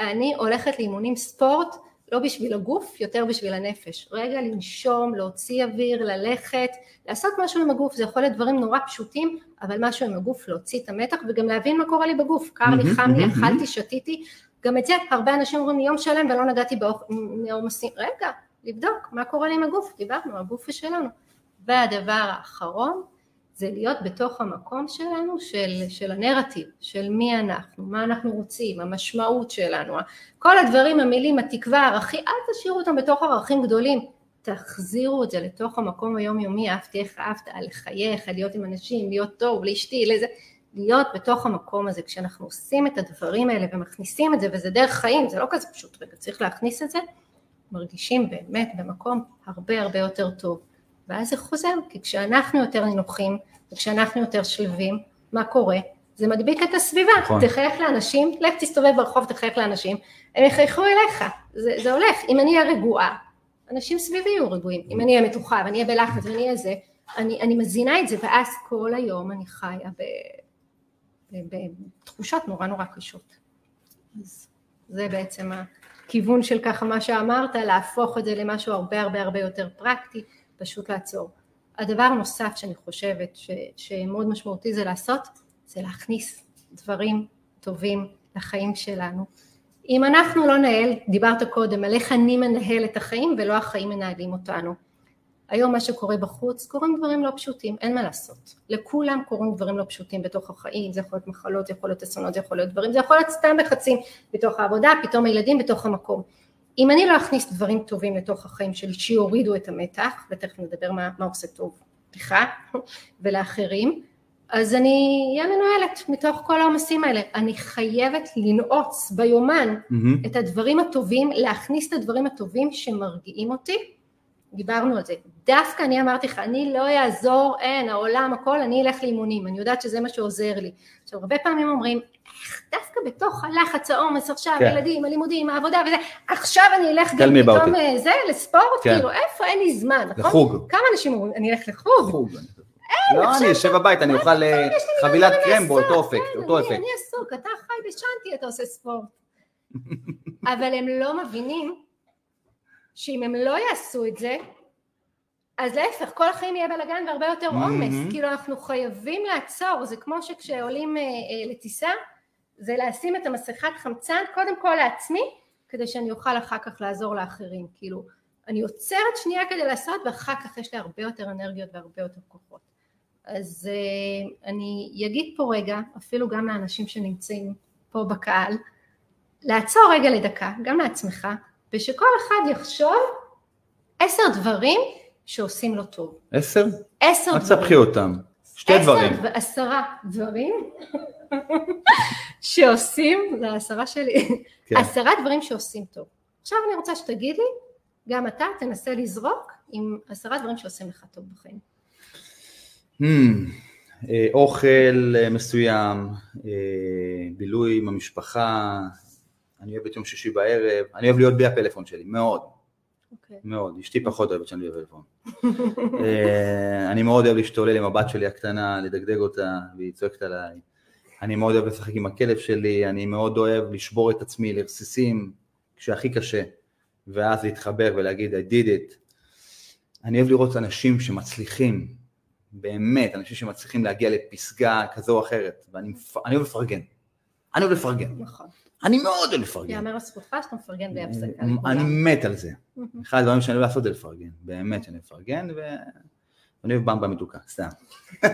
אני הולכת לאימונים ספורט, לא בשביל הגוף, יותר בשביל הנפש. רגע לנשום, להוציא אוויר, ללכת, לעשות משהו עם הגוף, זה יכול להיות דברים נורא פשוטים, אבל משהו עם הגוף, להוציא את המתח וגם להבין מה קורה לי בגוף, קר לי, חם לי, אכלתי, שתיתי, גם את זה הרבה אנשים אומרים לי יום שלם ולא נגעתי בעומסים, רגע, לבדוק מה קורה לי עם הגוף, דיברנו, הגוף שלנו. והדבר האחרון זה להיות בתוך המקום שלנו של, של הנרטיב, של מי אנחנו, מה אנחנו רוצים, המשמעות שלנו, כל הדברים, המילים, התקווה, הערכים, אל תשאירו אותם בתוך ערכים גדולים, תחזירו את זה לתוך המקום היומיומי, אהבתי איך אהבת, לחייך, להיות עם אנשים, להיות טוב, לאשתי, לזה, להיות בתוך המקום הזה, כשאנחנו עושים את הדברים האלה ומכניסים את זה, וזה דרך חיים, זה לא כזה פשוט, רגע, צריך להכניס את זה, מרגישים באמת במקום הרבה הרבה יותר טוב. ואז זה חוזר, כי כשאנחנו יותר נינוחים, וכשאנחנו יותר שלווים, מה קורה? זה מדביק את הסביבה, נכון. תחייך לאנשים, לך תסתובב ברחוב, תחייך לאנשים, הם יחייכו אליך, זה, זה הולך, אם אני אהיה רגועה, אנשים סביבי יהיו רגועים, אם אני אהיה מתוחה ואני אהיה בלחץ ואני אהיה זה, אני, אני מזינה את זה, ואז כל היום אני חיה בתחושות נורא נורא קשות. אז זה בעצם הכיוון של ככה מה שאמרת, להפוך את זה למשהו הרבה הרבה הרבה יותר פרקטי, פשוט לעצור. הדבר הנוסף שאני חושבת ש, שמאוד משמעותי זה לעשות, זה להכניס דברים טובים לחיים שלנו. אם אנחנו לא נהל, דיברת קודם על איך אני מנהל את החיים ולא החיים מנהלים אותנו. היום מה שקורה בחוץ, קורים דברים לא פשוטים, אין מה לעשות. לכולם קורים דברים לא פשוטים בתוך החיים, זה יכול להיות מחלות, זה יכול להיות אסונות, זה יכול להיות דברים, זה יכול להיות סתם לחצים בתוך העבודה, פתאום הילדים בתוך המקום. אם אני לא אכניס דברים טובים לתוך החיים שלי שיורידו את המתח, ותכף נדבר מה, מה עושה טוב לך ולאחרים, אז אני אהיה מנוהלת מתוך כל העומסים האלה. אני חייבת לנעוץ ביומן mm-hmm. את הדברים הטובים, להכניס את הדברים הטובים שמרגיעים אותי. דיברנו על זה. דווקא אני אמרתי לך, אני לא אעזור, אין, העולם, הכל, אני אלך לאימונים. אני יודעת שזה מה שעוזר לי. עכשיו, הרבה פעמים אומרים, איך דווקא בתוך הלחץ, העומס עכשיו, כן. ילדים, הלימודים, העבודה וזה, עכשיו אני אלך גם פתאום אה, זה, לספורט, כן. כאילו, איפה, אין לי זמן, נכון? לחוג. כמה אנשים אומרים, אני אלך לחוג. חוג. לא, אני יושב בבית, אני אוכל אה, חבילת קרם באותו אפקט, אותו אפקט. אני עסוק, אתה חי בשנטי, אתה עושה ספורט. אבל הם לא מבינים שאם הם לא יעשו את זה, אז להפך, כל החיים יהיה בלאגן והרבה יותר עומס. כאילו, אנחנו חייבים לעצור, זה כמו שכשעולים אה, אה, לטיסה, זה לשים את המסכת חמצן קודם כל לעצמי, כדי שאני אוכל אחר כך לעזור לאחרים. כאילו, אני עוצרת שנייה כדי לעשות, ואחר כך יש לי הרבה יותר אנרגיות והרבה יותר כוחות. אז uh, אני אגיד פה רגע, אפילו גם לאנשים שנמצאים פה בקהל, לעצור רגע לדקה, גם לעצמך, ושכל אחד יחשוב עשר דברים שעושים לו טוב. עשר? עשר דברים. אל תספחי אותם. שתי עשר דברים. עשר ועשרה דברים שעושים, זה העשרה שלי, כן. עשרה דברים שעושים טוב. עכשיו אני רוצה שתגיד לי, גם אתה תנסה לזרוק עם עשרה דברים שעושים לך טוב בחיים. Hmm, אה, אוכל אה, מסוים, אה, בילוי עם המשפחה, אני אוהב את יום שישי בערב, אני אוהב להיות בלי הפלאפון שלי, מאוד. Okay. אוקיי. מאוד, אשתי פחות אוהבת שאני בפלאפון. אני מאוד אוהב להשתולל עם הבת שלי הקטנה, לדגדג אותה, והיא צועקת עליי. אני מאוד אוהב לשחק עם הכלב שלי, אני מאוד אוהב לשבור את עצמי לרסיסים כשהכי קשה, ואז להתחבר ולהגיד I did it. אני אוהב לראות אנשים שמצליחים, באמת, אנשים שמצליחים להגיע לפסגה כזו או אחרת, ואני אוהב לפרגן. אני אוהב לפרגן. נכון. אני מאוד אוהב לפרגן. יאמר לזכותך שאתה מפרגן בלי הפסקה. אני מת על זה. אחד הדברים שאני אוהב לעשות זה לפרגן. באמת שאני לפרגן, ואני אוהב במבה מתוקה, סתם.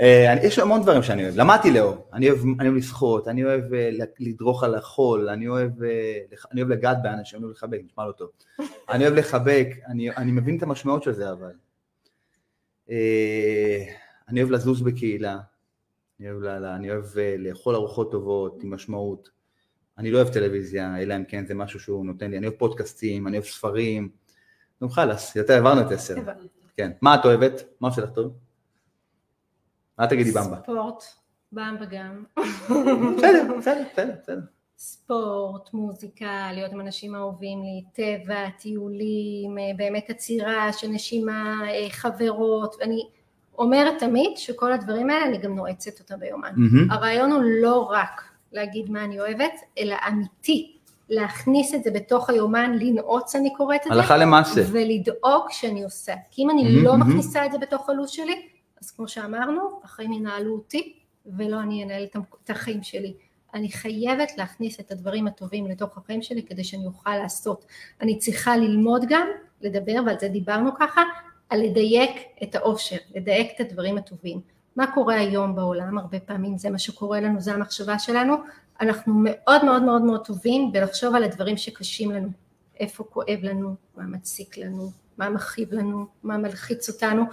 אה, יש המון דברים שאני אוהב. למדתי לאור. אני אוהב לשחות, אני אוהב אה, לדרוך על החול, אני אוהב אה, לגעת באנשים, אני אוהב לחבק, נשמע לא טוב. אני אוהב לחבק, אני מבין את המשמעות של זה אבל. אה, אני אוהב לזוז בקהילה, אני אוהב, לה, אני אוהב אה, לאכול ארוחות טובות עם משמעות, אני לא אוהב טלוויזיה, אלא אם כן זה משהו שהוא נותן לי, אני אוהב פודקאסטים, אני אוהב ספרים, נו חלאס, יותר עברנו את עשר. כן. מה את אוהבת? מה עושה לך טוב? אל תגידי במבה. ספורט, במבה גם. בסדר, בסדר, בסדר. ספורט, מוזיקה, להיות עם אנשים אהובים לי, טבע, טיולים, אה, באמת עצירה של נשימה, אה, חברות, ואני אומרת תמיד שכל הדברים האלה אני גם נועצת אותם ביומן. Mm-hmm. הרעיון הוא לא רק להגיד מה אני אוהבת, אלא אמיתי, להכניס את זה בתוך היומן, לנעוץ אני קוראת את זה, הלכה למעשה, ולדאוג שאני עושה, כי אם אני mm-hmm, לא mm-hmm. מכניסה את זה בתוך הלו"ז שלי, אז כמו שאמרנו, החיים ינהלו אותי, ולא אני אנהל את החיים שלי. אני חייבת להכניס את הדברים הטובים לתוך החיים שלי כדי שאני אוכל לעשות. אני צריכה ללמוד גם, לדבר, ועל זה דיברנו ככה, על לדייק את העושר, לדייק את הדברים הטובים. מה קורה היום בעולם? הרבה פעמים זה מה שקורה לנו, זה המחשבה שלנו. אנחנו מאוד מאוד מאוד מאוד טובים בלחשוב על הדברים שקשים לנו. איפה כואב לנו, מה מציק לנו, מה מכאיב לנו, מה מלחיץ אותנו.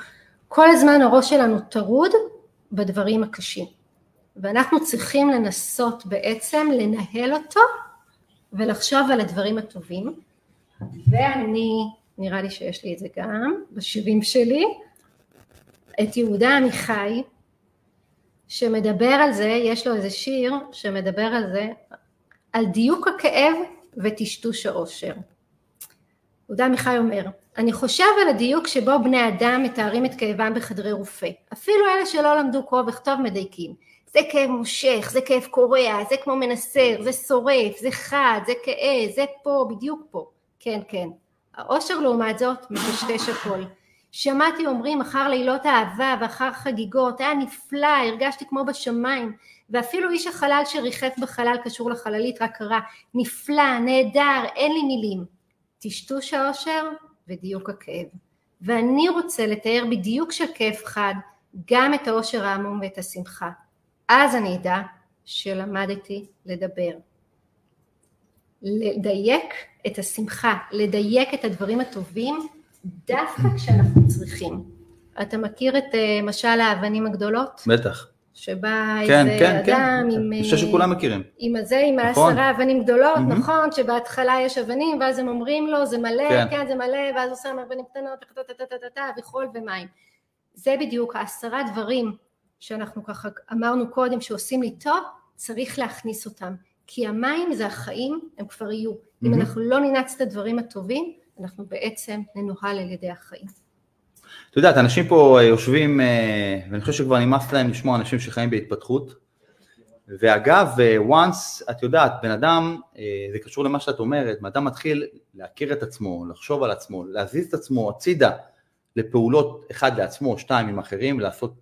כל הזמן הראש שלנו טרוד בדברים הקשים. ואנחנו צריכים לנסות בעצם לנהל אותו ולחשוב על הדברים הטובים. ואני, נראה לי שיש לי את זה גם בשבעים שלי, את יהודה עמיחי, שמדבר על זה, יש לו איזה שיר שמדבר על זה, על דיוק הכאב וטשטוש האושר. יהודה עמיחי אומר, אני חושב על הדיוק שבו בני אדם מתארים את כאבם בחדרי רופא. אפילו אלה שלא למדו קרוא וכתוב מדייקים. זה כאב מושך, זה כאב קורע, זה כמו מנסר, זה שורף, זה חד, זה כאה, זה פה, בדיוק פה. כן, כן. העושר לעומת זאת מטשטש הכל. שמעתי אומרים אחר לילות אהבה ואחר חגיגות, היה נפלא, הרגשתי כמו בשמיים, ואפילו איש החלל שריחף בחלל קשור לחללית רק קרא, נפלא, נהדר, אין לי מילים. טשטוש האושר ודיוק הכאב. ואני רוצה לתאר בדיוק של כאב חד גם את האושר העמום ואת השמחה. אז אני אדע שלמדתי לדבר. לדייק את השמחה, לדייק את הדברים הטובים דווקא כשאנחנו צריכים. אתה מכיר את uh, משל האבנים הגדולות? בטח. שבא כן, איזה כן, כן. אדם עם... אני חושב שכולם מכירים. עם הזה, עם נכון. העשרה אבנים גדולות, מהמם. נכון, שבהתחלה יש אבנים, ואז הם אומרים לו, זה מלא, כן. כן, זה מלא, ואז הוא שם אבנים קטנות, וחול ומים. זה בדיוק העשרה דברים שאנחנו ככה אמרנו קודם, שעושים לי טוב, צריך להכניס אותם. כי המים זה החיים, הם כבר יהיו. אם מהמם. אנחנו לא ננעץ את הדברים הטובים, אנחנו בעצם ננוהל על ידי החיים. את יודעת, אנשים פה אה, יושבים, אה, ואני חושב שכבר נמאס להם לשמוע אנשים שחיים בהתפתחות. ואגב, אה, once, את יודעת, בן אדם, זה קשור למה שאת אומרת, בן אדם מתחיל להכיר את עצמו, לחשוב על עצמו, להזיז את עצמו הצידה לפעולות, אחד לעצמו, שתיים עם אחרים, לעשות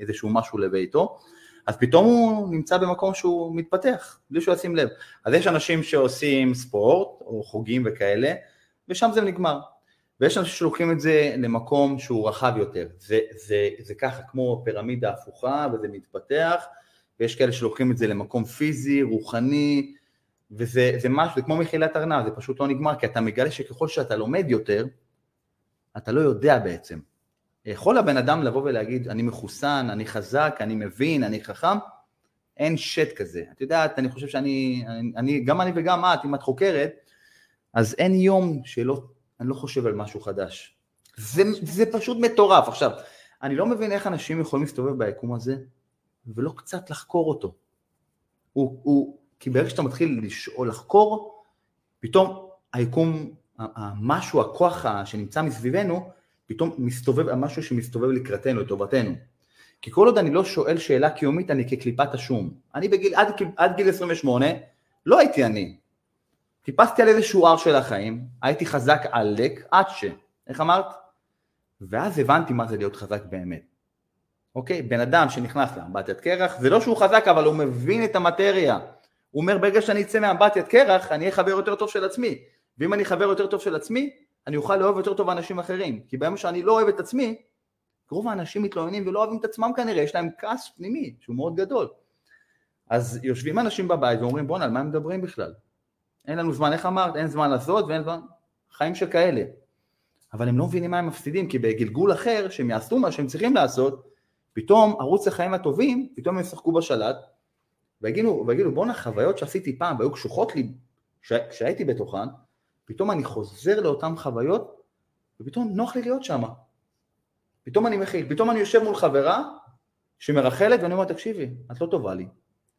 איזשהו משהו לביתו, אז פתאום הוא נמצא במקום שהוא מתפתח, בלי שהוא ישים לב. אז יש אנשים שעושים ספורט, או חוגים וכאלה, ושם זה נגמר. ויש אנשים שלוקחים את זה למקום שהוא רחב יותר. זה, זה, זה ככה כמו פירמידה הפוכה, וזה מתפתח, ויש כאלה שלוקחים את זה למקום פיזי, רוחני, וזה זה משהו, זה כמו מחילת ארנב, זה פשוט לא נגמר, כי אתה מגלה שככל שאתה לומד יותר, אתה לא יודע בעצם. יכול הבן אדם לבוא ולהגיד, אני מחוסן, אני חזק, אני מבין, אני חכם, אין שט כזה. את יודעת, אני חושב שאני, אני, אני, גם אני וגם את, אם את חוקרת, אז אין יום שלא, אני לא חושב על משהו חדש. זה, זה פשוט מטורף. עכשיו, אני לא מבין איך אנשים יכולים להסתובב ביקום הזה, ולא קצת לחקור אותו. הוא, הוא, כי ברגע שאתה מתחיל לשאול, לחקור, פתאום היקום, המשהו, הכוח שנמצא מסביבנו, פתאום מסתובב, משהו שמסתובב לקראתנו, לטובתנו. כי כל עוד אני לא שואל שאלה קיומית, אני כקליפת השום. אני בגיל, עד, עד גיל 28, לא הייתי אני. טיפסתי על איזשהו הר של החיים, הייתי חזק עלק, עד ש... איך אמרת? ואז הבנתי מה זה להיות חזק באמת. אוקיי? בן אדם שנכנס לאמבטיית קרח, זה לא שהוא חזק, אבל הוא מבין את המטריה. הוא אומר, ברגע שאני אצא מאמבטיית קרח, אני אהיה חבר יותר טוב של עצמי. ואם אני חבר יותר טוב של עצמי, אני אוכל לאהוב יותר טוב אנשים אחרים. כי ביום שאני לא אוהב את עצמי, רוב האנשים מתלוננים ולא אוהבים את עצמם כנראה, יש להם כעס פנימי שהוא מאוד גדול. אז יושבים אנשים בבית ואומרים, בואנה, על מה הם מדברים בכלל? אין לנו זמן, איך אמרת? אין זמן לעשות ואין זמן... חיים שכאלה. אבל הם לא מבינים מה הם מפסידים, כי בגלגול אחר, שהם יעשו מה שהם צריכים לעשות, פתאום ערוץ החיים הטובים, פתאום הם ישחקו בשלט, ויגידו, ויגידו בואנה, חוויות שעשיתי פעם והיו קשוחות לי כש, כשהייתי בתוכן, פתאום אני חוזר לאותן חוויות, ופתאום נוח לי להיות שם. פתאום אני מכיל, פתאום אני יושב מול חברה שמרחלת ואני אומר, תקשיבי, את לא טובה לי.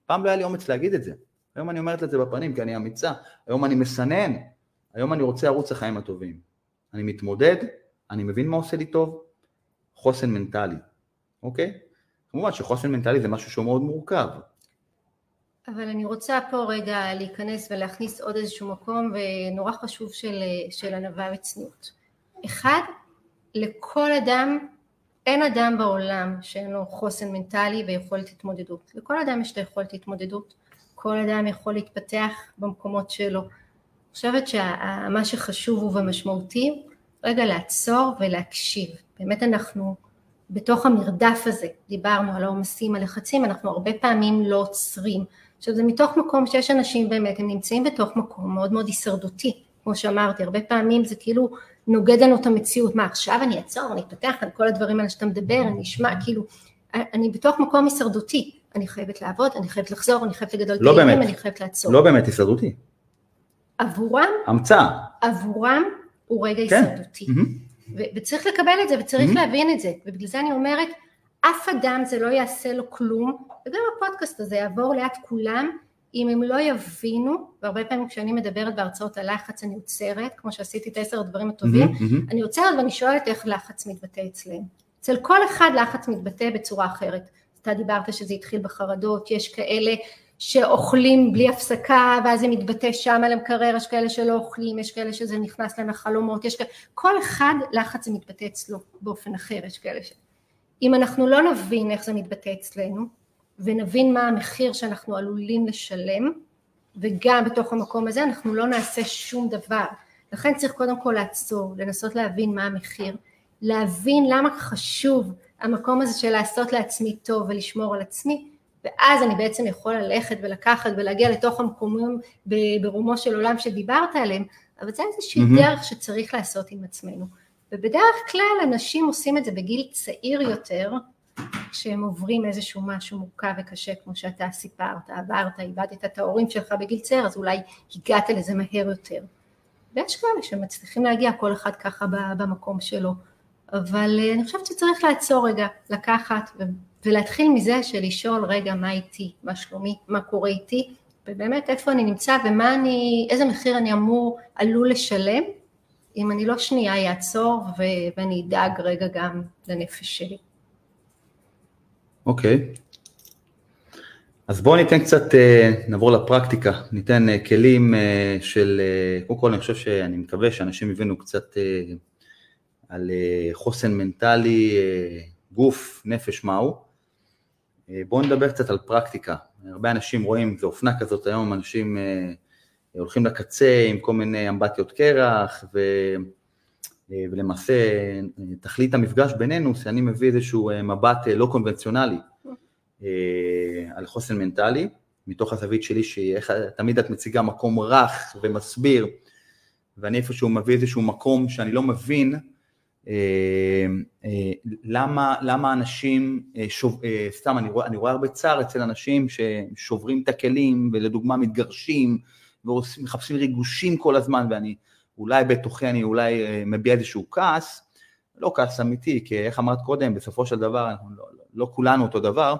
פעם לא היה לי אומץ להגיד את זה. היום אני אומרת את זה בפנים כי אני אמיצה, היום אני מסנן, היום אני רוצה ערוץ החיים הטובים. אני מתמודד, אני מבין מה עושה לי טוב, חוסן מנטלי, אוקיי? כמובן שחוסן מנטלי זה משהו שהוא מאוד מורכב. אבל אני רוצה פה רגע להיכנס ולהכניס עוד איזשהו מקום ונורא חשוב של, של ענווה וצניעות. אחד, לכל אדם, אין אדם בעולם שאין לו חוסן מנטלי ויכולת התמודדות. לכל אדם יש את היכולת התמודדות. כל אדם יכול להתפתח במקומות שלו. אני חושבת שמה שחשוב ומשמעותי רגע לעצור ולהקשיב. באמת אנחנו בתוך המרדף הזה, דיברנו על העומסים, הלחצים, אנחנו הרבה פעמים לא עוצרים. עכשיו זה מתוך מקום שיש אנשים באמת, הם נמצאים בתוך מקום מאוד מאוד הישרדותי, כמו שאמרתי, הרבה פעמים זה כאילו נוגד לנו את המציאות, מה עכשיו אני אעצור, אני אתפתח על כל הדברים האלה שאתה מדבר, אני אשמע, כאילו, אני בתוך מקום הישרדותי, אני חייבת לעבוד, אני חייבת לחזור, אני חייבת לגדול לא באמת, אני חייבת לעצור. לא באמת הישרדותי. עבורם, המצאה. עבורם הוא רגע כן. הישרדותי. Mm-hmm. וצריך לקבל את זה וצריך mm-hmm. להבין את זה, ובגלל זה אני אומרת, אף אדם זה לא יעשה לו כלום, וגם הפודקאסט הזה יעבור ליד כולם, אם הם לא יבינו, והרבה פעמים כשאני מדברת בהרצאות על לחץ אני עוצרת, כמו שעשיתי את עשר הדברים הטובים, mm-hmm. אני עוצרת ואני שואלת איך לחץ מתבטא אצלם. אצל כל אחד לחץ מתבטא בצורה אחרת. אתה דיברת שזה התחיל בחרדות, יש כאלה שאוכלים בלי הפסקה ואז זה מתבטא שם על המקרר, יש כאלה שלא אוכלים, יש כאלה שזה נכנס להם לחלומות, יש כאלה, כל אחד לחץ זה מתבטא אצלו באופן אחר, יש כאלה ש... אם אנחנו לא נבין איך זה מתבטא אצלנו ונבין מה המחיר שאנחנו עלולים לשלם וגם בתוך המקום הזה אנחנו לא נעשה שום דבר, לכן צריך קודם כל לעצור, לנסות להבין מה המחיר, להבין למה חשוב המקום הזה של לעשות לעצמי טוב ולשמור על עצמי ואז אני בעצם יכול ללכת ולקחת ולהגיע לתוך המקומים ברומו של עולם שדיברת עליהם, אבל זה איזושהי mm-hmm. דרך שצריך לעשות עם עצמנו. ובדרך כלל אנשים עושים את זה בגיל צעיר יותר, כשהם עוברים איזשהו משהו מורכב וקשה כמו שאתה סיפרת, עברת, איבדת את ההורים שלך בגיל צעיר, אז אולי הגעת לזה מהר יותר. ויש כאלה שמצליחים להגיע כל אחד ככה במקום שלו, אבל אה, אני חושבת שצריך לעצור רגע, לקחת ולהתחיל מזה של לשאול רגע מה איתי, מה שלומי, מה קורה איתי, ובאמת איפה אני נמצא ומה אני, איזה מחיר אני אמור, עלול לשלם, אם אני לא שנייה אעצור ואני אדאג רגע גם לנפש שלי. אוקיי. Okay. אז בואו ניתן קצת, אה, נעבור לפרקטיקה, ניתן אה, כלים אה, של, קודם כל אני חושב שאני מקווה שאנשים יבינו קצת על חוסן מנטלי, גוף, נפש, מהו. בואו נדבר קצת על פרקטיקה. הרבה אנשים רואים, זו אופנה כזאת היום, אנשים הולכים לקצה עם כל מיני אמבטיות קרח, ו... אה, ולמעשה תכלית המפגש בינינו, שאני מביא איזשהו מבט לא קונבנציונלי על חוסן מנטלי, מתוך הזווית שלי, שתמיד את מציגה מקום רך ומסביר, ואני איפשהו מביא איזשהו מקום שאני לא מבין, אה, אה, למה, למה אנשים, אה, שוב, סתם, אני רואה, אני רואה הרבה צער אצל אנשים ששוברים את הכלים ולדוגמה מתגרשים ומחפשים ריגושים כל הזמן ואני אולי בתוכי אני אולי מביע איזשהו כעס, לא כעס אמיתי, כי איך אמרת קודם, בסופו של דבר אנחנו לא, לא, לא כולנו אותו דבר,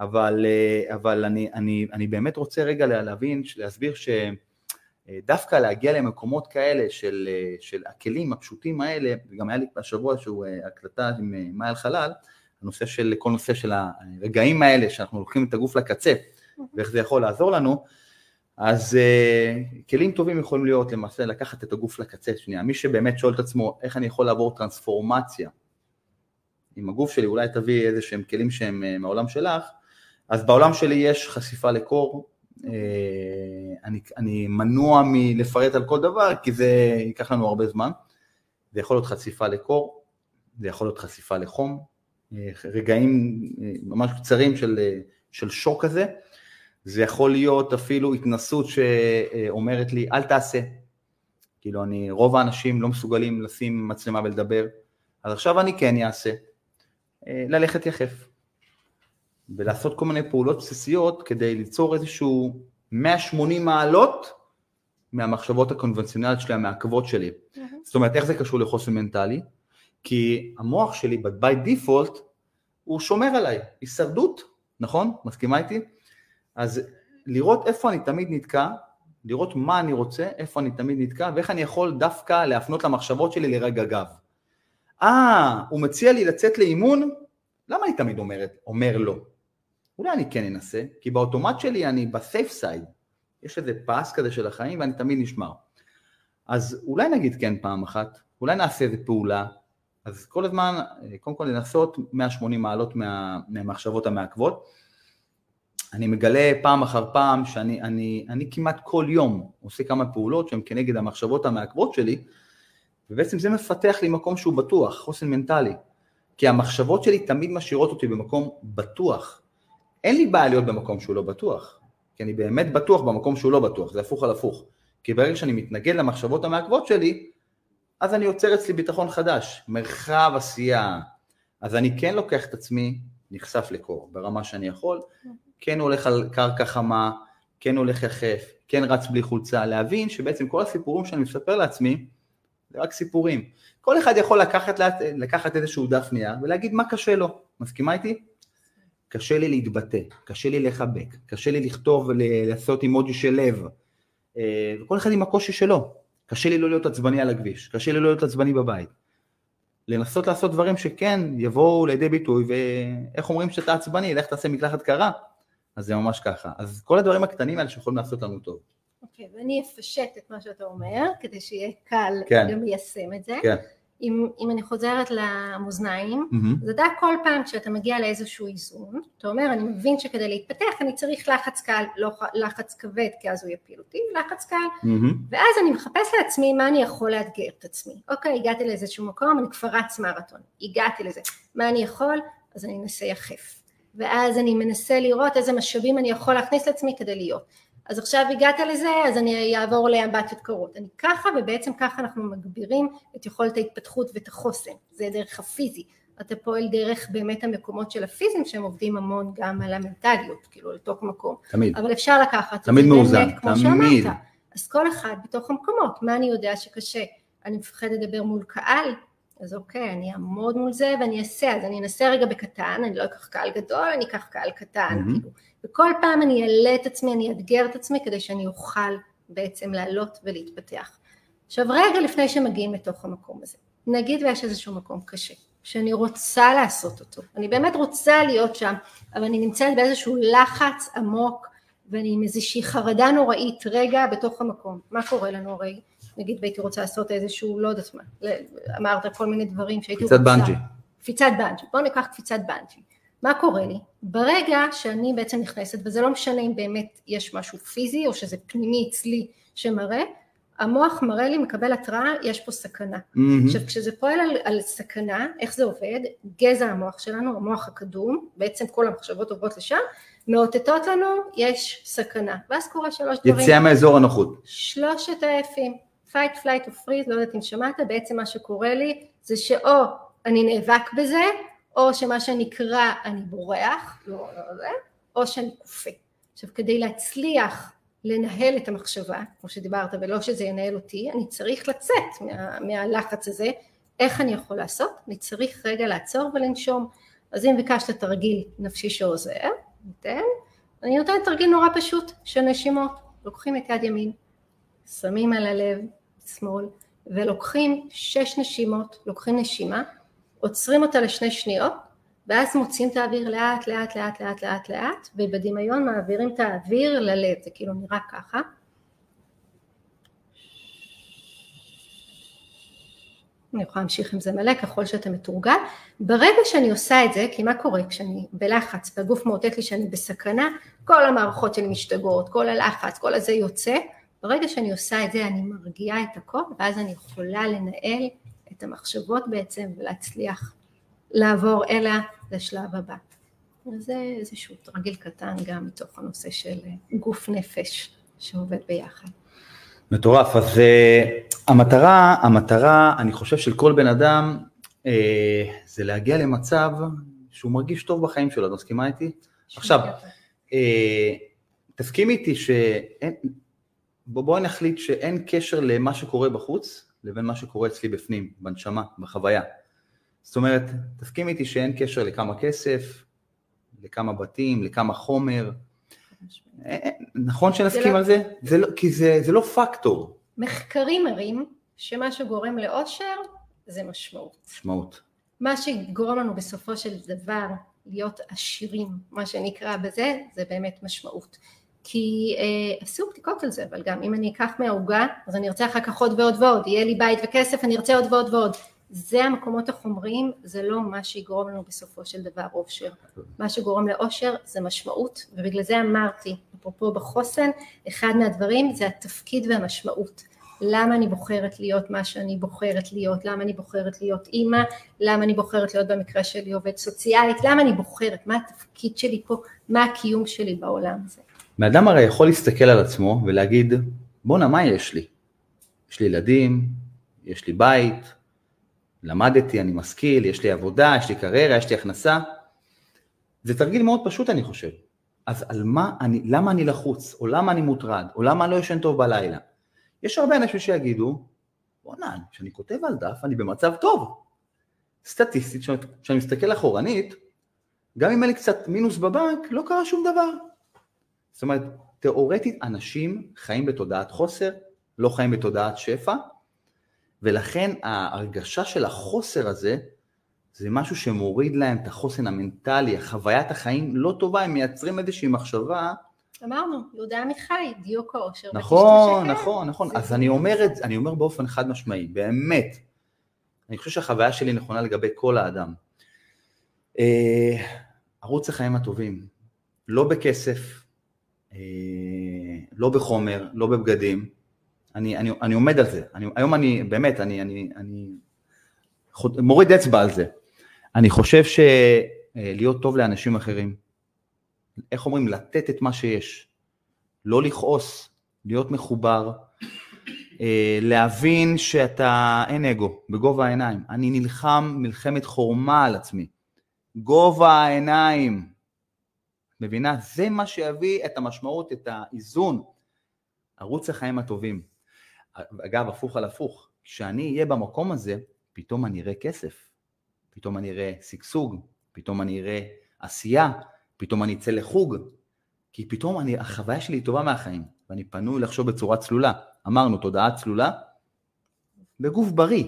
אבל, אבל אני, אני, אני באמת רוצה רגע להבין, להסביר ש... אה, להגיע למקומות כאלה של, אה, של הכלים הפשוטים האלה, וגם היה לי השבוע שהוא אה, הקלטה עם מאי חלל, הנושא של, כל נושא של הרגעים האלה שאנחנו לוקחים את הגוף לקצה ואיך זה יכול לעזור לנו, אז uh, כלים טובים יכולים להיות למעשה לקחת את הגוף לקצה שנייה, מי שבאמת שואל את עצמו איך אני יכול לעבור טרנספורמציה עם הגוף שלי, אולי תביא איזה שהם כלים שהם uh, מהעולם שלך, אז בעולם שלי יש חשיפה לקור, אה, אני, אני מנוע מלפרט על כל דבר, כי זה ייקח לנו הרבה זמן. זה יכול להיות חשיפה לקור, זה יכול להיות חשיפה לחום, אה, רגעים אה, ממש קצרים של, של שוק כזה. זה יכול להיות אפילו התנסות שאומרת לי, אל תעשה. כאילו, אני, רוב האנשים לא מסוגלים לשים מצלמה ולדבר, אז עכשיו אני כן אעשה. ללכת יחף. ולעשות כל מיני פעולות בסיסיות כדי ליצור איזשהו 180 מעלות מהמחשבות הקונבנציונליות שלי, המעכבות שלי. Mm-hmm. זאת אומרת, איך זה קשור לחוסן מנטלי? כי המוח שלי, by default, הוא שומר עליי, הישרדות, נכון? מסכימה איתי? אז לראות איפה אני תמיד נתקע, לראות מה אני רוצה, איפה אני תמיד נתקע, ואיך אני יכול דווקא להפנות למחשבות שלי לרגע גב. אה, הוא מציע לי לצאת לאימון, למה אני תמיד אומרת, אומר לא? אולי אני כן אנסה, כי באוטומט שלי אני בסייף סייד, יש איזה פס כזה של החיים ואני תמיד נשמר. אז אולי נגיד כן פעם אחת, אולי נעשה איזה פעולה, אז כל הזמן, קודם כל לנסות 180 מעלות מה, מהמחשבות המעכבות. אני מגלה פעם אחר פעם שאני אני, אני כמעט כל יום עושה כמה פעולות שהן כנגד המחשבות המעכבות שלי, ובעצם זה מפתח לי מקום שהוא בטוח, חוסן מנטלי. כי המחשבות שלי תמיד משאירות אותי במקום בטוח. אין לי בעיה להיות במקום שהוא לא בטוח, כי אני באמת בטוח במקום שהוא לא בטוח, זה הפוך על הפוך. כי ברגע שאני מתנגד למחשבות המעכבות שלי, אז אני יוצר אצלי ביטחון חדש, מרחב עשייה. אז אני כן לוקח את עצמי, נחשף לקור ברמה שאני יכול, כן הולך על קרקע חמה, כן הולך יחף, כן רץ בלי חולצה, להבין שבעצם כל הסיפורים שאני מספר לעצמי, זה רק סיפורים. כל אחד יכול לקחת, לקחת איזשהו דף נייר ולהגיד מה קשה לו, מסכימה איתי? קשה לי להתבטא, קשה לי לחבק, קשה לי לכתוב ולעשות אימוג'י של לב, אה, וכל אחד עם הקושי שלו. קשה לי לא להיות עצבני על הכביש, קשה לי לא להיות עצבני בבית. לנסות לעשות דברים שכן יבואו לידי ביטוי, ואיך אומרים שאתה עצבני, לך תעשה מקלחת קרה, אז זה ממש ככה. אז כל הדברים הקטנים האלה שיכולים לעשות לנו טוב. אוקיי, okay, ואני אפשט את מה שאתה אומר, כדי שיהיה קל כן. גם ליישם את זה. כן. אם, אם אני חוזרת למאזניים, mm-hmm. אז אתה כל פעם כשאתה מגיע לאיזשהו איזון, אתה אומר אני מבין שכדי להתפתח אני צריך לחץ קל, לא לחץ כבד כי אז הוא יפיל אותי, לחץ קל, mm-hmm. ואז אני מחפש לעצמי מה אני יכול לאתגר את עצמי. אוקיי, הגעתי לאיזשהו מקום, אני כבר רץ מרתון, הגעתי לזה, מה אני יכול? אז אני אנסה יחף. ואז אני מנסה לראות איזה משאבים אני יכול להכניס לעצמי כדי להיות. אז עכשיו הגעת לזה, אז אני אעבור לאמבטיות קרות. אני ככה, ובעצם ככה אנחנו מגבירים את יכולת ההתפתחות ואת החוסן. זה דרך הפיזי. אתה פועל דרך באמת המקומות של הפיזיים שהם עובדים המון גם על המנטליות, כאילו לתוך מקום. תמיד. אבל אפשר לקחת תמיד מאוזן, תמיד. שאמרת. אז כל אחד בתוך המקומות, מה אני יודע שקשה? אני מפחד לדבר מול קהל, אז אוקיי, אני אעמוד מול זה ואני אעשה, אז אני אנסה רגע בקטן, אני לא אקח קהל גדול, אני אקח קהל קטן, mm-hmm. כאילו. וכל פעם אני אעלה את עצמי, אני אאתגר את עצמי כדי שאני אוכל בעצם לעלות ולהתפתח. עכשיו רגע לפני שמגיעים לתוך המקום הזה, נגיד ויש איזשהו מקום קשה, שאני רוצה לעשות אותו, אני באמת רוצה להיות שם, אבל אני נמצאת באיזשהו לחץ עמוק ואני עם איזושהי חרדה נוראית רגע בתוך המקום, מה קורה לנו הרי? נגיד והייתי רוצה לעשות איזשהו, לא יודעת מה, אמרת כל מיני דברים שהייתי רוצה. קפיצת בנג'י. קפיצת בנג'י, בואו ניקח קפיצת בנג'י. מה קורה לי? ברגע שאני בעצם נכנסת, וזה לא משנה אם באמת יש משהו פיזי או שזה פנימי אצלי שמראה, המוח מראה לי, מקבל התראה, יש פה סכנה. Mm-hmm. עכשיו כשזה פועל על, על סכנה, איך זה עובד? גזע המוח שלנו, המוח הקדום, בעצם כל המחשבות עוברות לשם, מאותתות לנו, יש סכנה. ואז קורה שלוש דברים. יציאה מאזור הנוחות. שלושת האפים, fight, flight או freeze, לא יודעת אם שמעת, בעצם מה שקורה לי זה שאו אני נאבק בזה, או שמה שנקרא אני בורח, לא, לא זה, או שאני כופה. עכשיו כדי להצליח לנהל את המחשבה, כמו שדיברת, ולא שזה ינהל אותי, אני צריך לצאת מה, מהלחץ הזה, איך אני יכול לעשות? אני צריך רגע לעצור ולנשום. אז אם ביקשת תרגיל נפשי שעוזר, ניתן, אני נותנת תרגיל נורא פשוט של נשימות, לוקחים את יד ימין, שמים על הלב שמאל, ולוקחים שש נשימות, לוקחים נשימה, עוצרים אותה לשני שניות, ואז מוציאים את האוויר לאט לאט לאט לאט לאט לאט, ובדמיון מעבירים את האוויר ללב, זה כאילו נראה ככה. אני יכולה להמשיך עם זה מלא ככל שאתה מתורגל. ברגע שאני עושה את זה, כי מה קורה כשאני בלחץ והגוף מאותת לי שאני בסכנה, כל המערכות שלי משתגעות, כל הלחץ, כל הזה יוצא, ברגע שאני עושה את זה אני מרגיעה את הכל ואז אני יכולה לנהל את המחשבות בעצם ולהצליח לעבור אליה לשלב הבא. זה איזשהו תרגיל קטן גם מתוך הנושא של גוף נפש שעובד ביחד. מטורף, אז uh, המטרה, המטרה, אני חושב של כל בן אדם, uh, זה להגיע למצב שהוא מרגיש טוב בחיים שלו, את מסכימה איתי? עכשיו, uh, תסכימי איתי שאין, בואי נחליט שאין קשר למה שקורה בחוץ לבין מה שקורה אצלי בפנים, בנשמה, בחוויה. זאת אומרת, תסכים איתי שאין קשר לכמה כסף, לכמה בתים, לכמה חומר. אה, אה, נכון שנסכים לא... על זה? זה לא, כי זה, זה לא פקטור. מחקרים מראים שמה שגורם לאושר זה משמעות. משמעות. מה שגורם לנו בסופו של דבר להיות עשירים, מה שנקרא בזה, זה באמת משמעות. כי אה, עשו בדיקות על זה, אבל גם אם אני אקח מהעוגה, אז אני ארצה אחר כך עוד ועוד ועוד, יהיה לי בית וכסף, אני ארצה עוד ועוד ועוד. זה המקומות החומריים, זה לא מה שיגרום לנו בסופו של דבר אושר. מה שגורם לאושר זה משמעות, ובגלל זה אמרתי, אפרופו בחוסן, אחד מהדברים זה התפקיד והמשמעות. למה אני בוחרת להיות מה שאני בוחרת להיות, למה אני בוחרת להיות אימא, למה אני בוחרת להיות במקרה שלי עובד סוציאלית, למה אני בוחרת, מה התפקיד שלי פה, מה הקיום שלי בעולם הזה. מאדם הרי יכול להסתכל על עצמו ולהגיד, בואנה, מה יש לי? יש לי ילדים, יש לי בית, למדתי, אני משכיל, יש לי עבודה, יש לי קריירה, יש לי הכנסה. זה תרגיל מאוד פשוט אני חושב. אז על מה אני, למה אני לחוץ, או למה אני מוטרד, או למה אני לא ישן טוב בלילה? יש הרבה אנשים שיגידו, בוא'נה, כשאני כותב על דף אני במצב טוב. סטטיסטית, כשאני מסתכל אחורנית, גם אם אין לי קצת מינוס בבנק, לא קרה שום דבר. זאת אומרת, תיאורטית אנשים חיים בתודעת חוסר, לא חיים בתודעת שפע, ולכן ההרגשה של החוסר הזה, זה משהו שמוריד להם את החוסן המנטלי, חוויית החיים לא טובה, הם מייצרים איזושהי מחשבה. אמרנו, יהודה עמיחי, דיוק האושר. נכון, נכון, נכון. אז אני אומר את זה, אני אומר באופן חד משמעי, באמת. אני חושב שהחוויה שלי נכונה לגבי כל האדם. אה, ערוץ החיים הטובים, לא בכסף, לא בחומר, לא בבגדים, אני, אני, אני עומד על זה, אני, היום אני, באמת, אני, אני, אני מוריד אצבע על זה. אני חושב שלהיות טוב לאנשים אחרים, איך אומרים, לתת את מה שיש, לא לכעוס, להיות מחובר, אה, להבין שאתה, אין אגו, בגובה העיניים. אני נלחם מלחמת חורמה על עצמי. גובה העיניים. מבינה? זה מה שיביא את המשמעות, את האיזון. ערוץ החיים הטובים. אגב, הפוך על הפוך, כשאני אהיה במקום הזה, פתאום אני אראה כסף, פתאום אני אראה שגשוג, פתאום אני אראה עשייה, פתאום אני אצא לחוג, כי פתאום אני, החוויה שלי היא טובה מהחיים, ואני פנוי לחשוב בצורה צלולה. אמרנו, תודעה צלולה, בגוף בריא.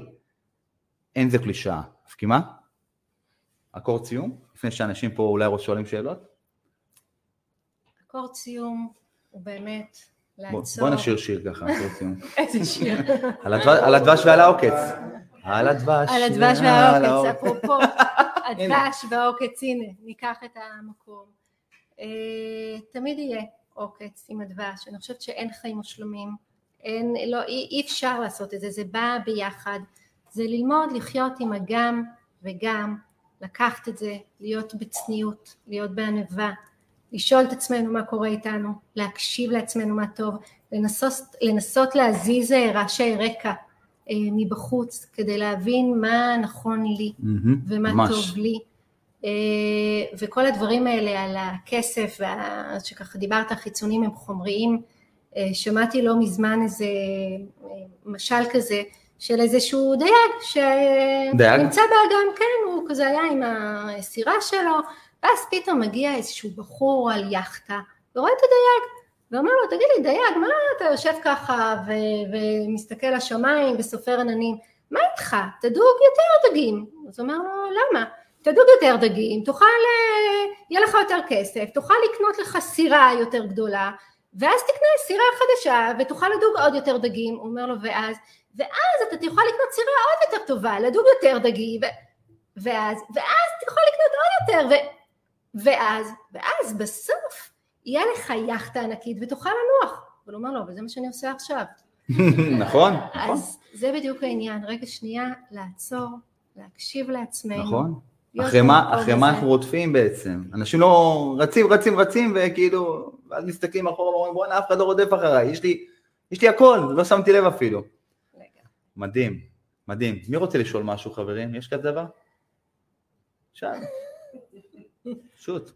אין זה קלישאה. מסכימה? אקורד סיום? לפני שאנשים פה אולי שואלים שאלות? אקורד סיום הוא באמת לעצור. בוא נשאיר שיר ככה, איזה שיר? על הדבש ועל העוקץ. על הדבש. על הדבש והעוקץ, אפרופו, הדבש והעוקץ, הנה, ניקח את המקום. אה, תמיד יהיה עוקץ עם הדבש, אני חושבת שאין חיים מושלמים, אין, לא, אי, אי אפשר לעשות את זה, זה בא ביחד, זה ללמוד לחיות עם הגם וגם, לקחת את זה, להיות בצניעות, להיות בענווה, לשאול את עצמנו מה קורה איתנו, להקשיב לעצמנו מה טוב, לנסות, לנסות להזיז אה, רעשי רקע אה, מבחוץ כדי להבין מה נכון לי mm-hmm, ומה ממש. טוב לי. אה, וכל הדברים האלה על הכסף, וה, שככה דיברת, החיצונים הם חומריים, אה, שמעתי לא מזמן איזה משל כזה של איזשהו דייג שנמצא באגם, כן, הוא כזה היה עם הסירה שלו, ואז פתאום מגיע איזשהו בחור על יכטה ורואה את הדייג ואומר לו תגיד לי דייג מה אתה יושב ככה ו- ומסתכל לשמיים וסופר עננים? מה איתך? תדוג יותר דגים. אז הוא אומר לו למה? תדוג יותר דגים תוכל אה, יהיה לך יותר כסף תוכל לקנות לך סירה יותר גדולה ואז תקנה סירה חדשה ותוכל לדוג עוד יותר דגים. הוא אומר לו ואז? ואז אתה תוכל לקנות סירה עוד יותר טובה לדוג יותר דגים ו... ואז ואז תוכל לקנות עוד יותר ו... ואז, ואז בסוף יהיה לך יאכטה ענקית ותוכל לנוח. אבל הוא אומר לו, אבל זה מה שאני עושה עכשיו. נכון, נכון. אז זה בדיוק העניין, רגע שנייה, לעצור, להקשיב לעצמנו. נכון. אחרי מה, אחרי מה אנחנו רודפים בעצם? אנשים לא רצים, רצים, רצים, וכאילו, ואז מסתכלים אחורה ואומרים, בואנה, אף אחד לא רודף אחריי, יש לי, יש לי הכל, לא שמתי לב אפילו. מדהים, מדהים. מי רוצה לשאול משהו, חברים? יש כזה דבר? שאל. פשוט.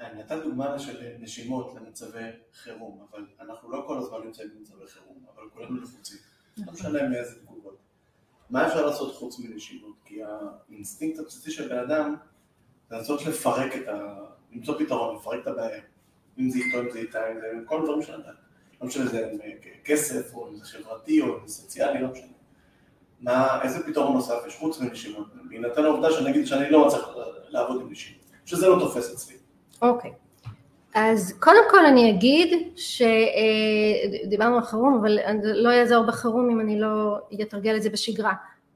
נתן דוגמה של נשימות למצבי חירום, אבל אנחנו לא כל הזמן נמצאים במצבי חירום, אבל כולנו לחוצים. לא. משנה מאיזה תגובות. מה אפשר לעשות חוץ מנשימות? כי האינסטינקט הבסיסי של בן אדם זה לנסות לפרק את ה... למצוא פתרון, לפרק את הבעיה. אם זה איתו, אם זה איתה, אם זה כל הדברים של. לא משנה אם זה כסף, או אם זה חברתי, או אם זה סוציאלי, לא משנה. מה, איזה פתרון נוסף יש חוץ מנשימות? בהינתן העובדה שאני אגיד שאני לא מצליח לעבוד עם נשימות, שזה לא תופס אצלי. אוקיי. Okay. אז קודם כל אני אגיד שדיברנו אה, על חירום, אבל לא יעזור בחירום אם אני לא אתרגל את זה בשגרה.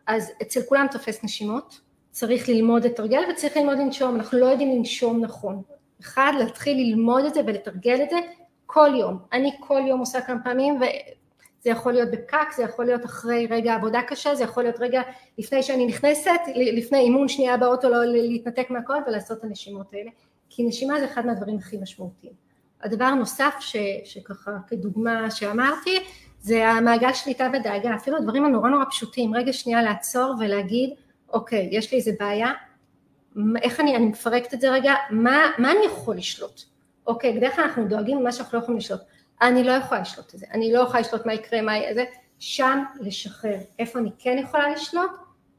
אז אצל כולם תופס נשימות, צריך ללמוד לתרגל וצריך ללמוד לנשום, אנחנו לא יודעים לנשום נכון. אחד, להתחיל ללמוד את זה ולתרגל את זה כל יום. אני כל יום עושה כמה פעמים, וזה יכול להיות בפקק, זה יכול להיות אחרי רגע עבודה קשה, זה יכול להיות רגע לפני שאני נכנסת, לפני אימון שנייה באוטו, לא להתנתק מהכל ולעשות את הנשימות האלה, כי נשימה זה אחד מהדברים הכי משמעותיים. הדבר הנוסף ש, שככה כדוגמה שאמרתי, זה המעגל שליטה ודאגה, אפילו הדברים הנורא נורא פשוטים, רגע שנייה לעצור ולהגיד, אוקיי, יש לי איזה בעיה, איך אני, אני מפרקת את זה רגע, מה, מה אני יכול לשלוט? אוקיי, בדרך כלל אנחנו דואגים למה שאנחנו לא יכולים לשלוט. אני לא יכולה לשלוט את זה, אני לא יכולה לשלוט מה יקרה, מה יהיה זה, שם לשחרר. איפה אני כן יכולה לשלוט?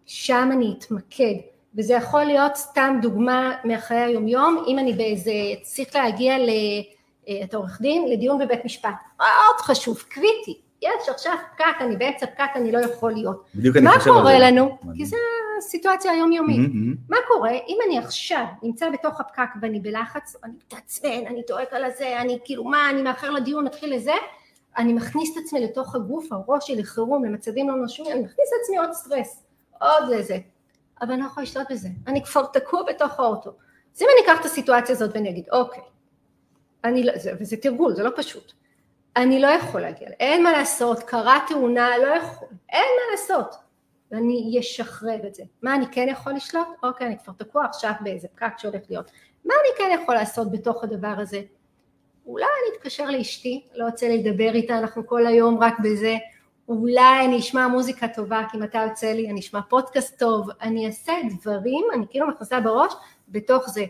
שם אני אתמקד. וזה יכול להיות סתם דוגמה מהחיי היומיום, אם אני באיזה, צריך להגיע ל... אה, אתה עורך דין, לדיון בבית משפט. מאוד חשוב, קריטי. יש עכשיו פקק, אני באמצע פקק, אני לא יכול להיות. בדיוק אני חושב על זה. מה קורה לנו? כי זו הסיטואציה היומיומית. Mm-hmm. מה קורה אם אני עכשיו נמצא בתוך הפקק ואני בלחץ, אני מתעצבן, אני דואג על הזה, אני כאילו מה, אני מאחר לדיון, מתחיל לזה, אני מכניס את עצמי לתוך הגוף, הראש שלי לחירום, למצבים לא נושמים, אני מכניס את עצמי עוד סטרס, עוד לזה. אבל אני לא יכולה לשלוט בזה, אני כבר תקוע בתוך האוטו. אז אם אני אקח את הסיטואציה הזאת ואני אגיד, אוקיי, אני לא, זה, וזה תרגול, זה לא פשוט. אני לא יכול להגיע, אין מה לעשות, קרה תאונה, לא יכול, אין מה לעשות. ואני אשחרר את זה. מה אני כן יכול לשלוט? אוקיי, אני כבר תקוע עכשיו באיזה פקק שהולך להיות. מה אני כן יכול לעשות בתוך הדבר הזה? אולי אני אתקשר לאשתי, לא לי לדבר איתה, אנחנו כל היום רק בזה. אולי אני אשמע מוזיקה טובה, כי מתי יוצא לי, אני אשמע פודקאסט טוב, אני אעשה דברים, אני כאילו מכנסה בראש, בתוך זה.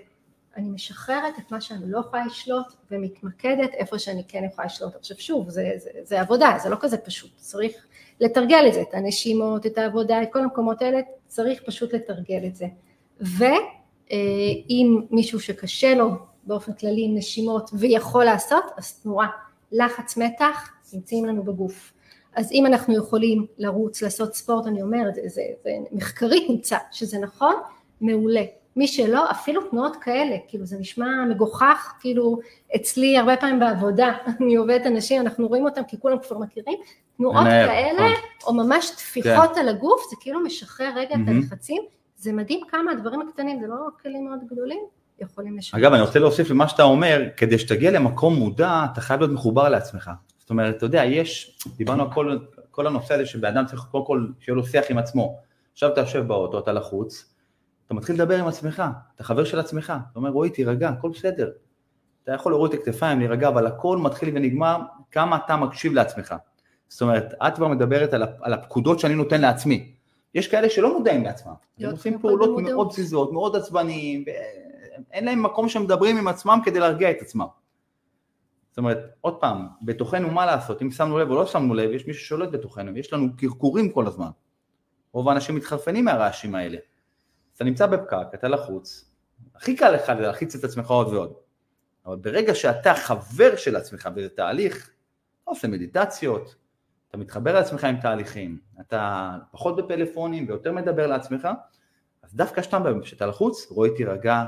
אני משחררת את מה שאני לא יכולה לשלוט ומתמקדת איפה שאני כן יכולה לשלוט. עכשיו שוב, זה, זה, זה עבודה, זה לא כזה פשוט, צריך לתרגל את זה, את הנשימות, את העבודה, את כל המקומות האלה, צריך פשוט לתרגל את זה. ואם מישהו שקשה לו באופן כללי עם נשימות ויכול לעשות, אז תנועה, לחץ מתח נמצאים לנו בגוף. אז אם אנחנו יכולים לרוץ, לעשות ספורט, אני אומרת, זה, זה, זה מחקרית נמצא שזה נכון, מעולה. מי שלא, אפילו תנועות כאלה, כאילו זה נשמע מגוחך, כאילו אצלי הרבה פעמים בעבודה, אני עובדת אנשים, אנחנו רואים אותם כי כולם כבר מכירים, תנועות כאלה, נכון. או ממש טפיחות כן. על הגוף, זה כאילו משחרר רגע את הלחצים, זה מדהים כמה הדברים הקטנים, זה לא כלים מאוד גדולים, יכולים לשחרר. אגב, אני רוצה להוסיף למה שאתה אומר, כדי שתגיע למקום מודע, אתה חייב להיות מחובר לעצמך. זאת אומרת, אתה יודע, יש, דיברנו על כל, כל הנושא הזה שבן אדם צריך קודם כל שיהיה לו שיח עם עצמו. עכשיו אתה יושב באוטו, אתה לחוץ, אתה מתחיל לדבר עם עצמך, אתה חבר של עצמך, אתה אומר רועי תירגע, הכל בסדר. אתה יכול להוריד את הכתפיים, להירגע, אבל הכל מתחיל ונגמר כמה אתה מקשיב לעצמך. זאת אומרת, את כבר מדברת על, על הפקודות שאני נותן לעצמי. יש כאלה שלא מודעים לעצמם, הם עושים פעולות מאוד פזיזות, מאוד עצבניים, ואין להם מקום שמדברים עם עצמם כדי להרגיע את עצמם. זאת אומרת, עוד פעם, בתוכנו מה לעשות, אם שמנו לב או לא שמנו לב, יש מישהו ששולט בתוכנו, יש לנו קרקורים כל הזמן. רוב האנשים מתחרפנים מהרעשים האלה. אתה נמצא בפקק, אתה לחוץ, הכי קל לך להלחיץ את עצמך עוד ועוד. אבל ברגע שאתה חבר של עצמך וזה תהליך, אתה עושה מדיטציות, אתה מתחבר לעצמך עם תהליכים, אתה פחות בפלאפונים ויותר מדבר לעצמך, אז דווקא כשאתה לחוץ, רואי תירגע,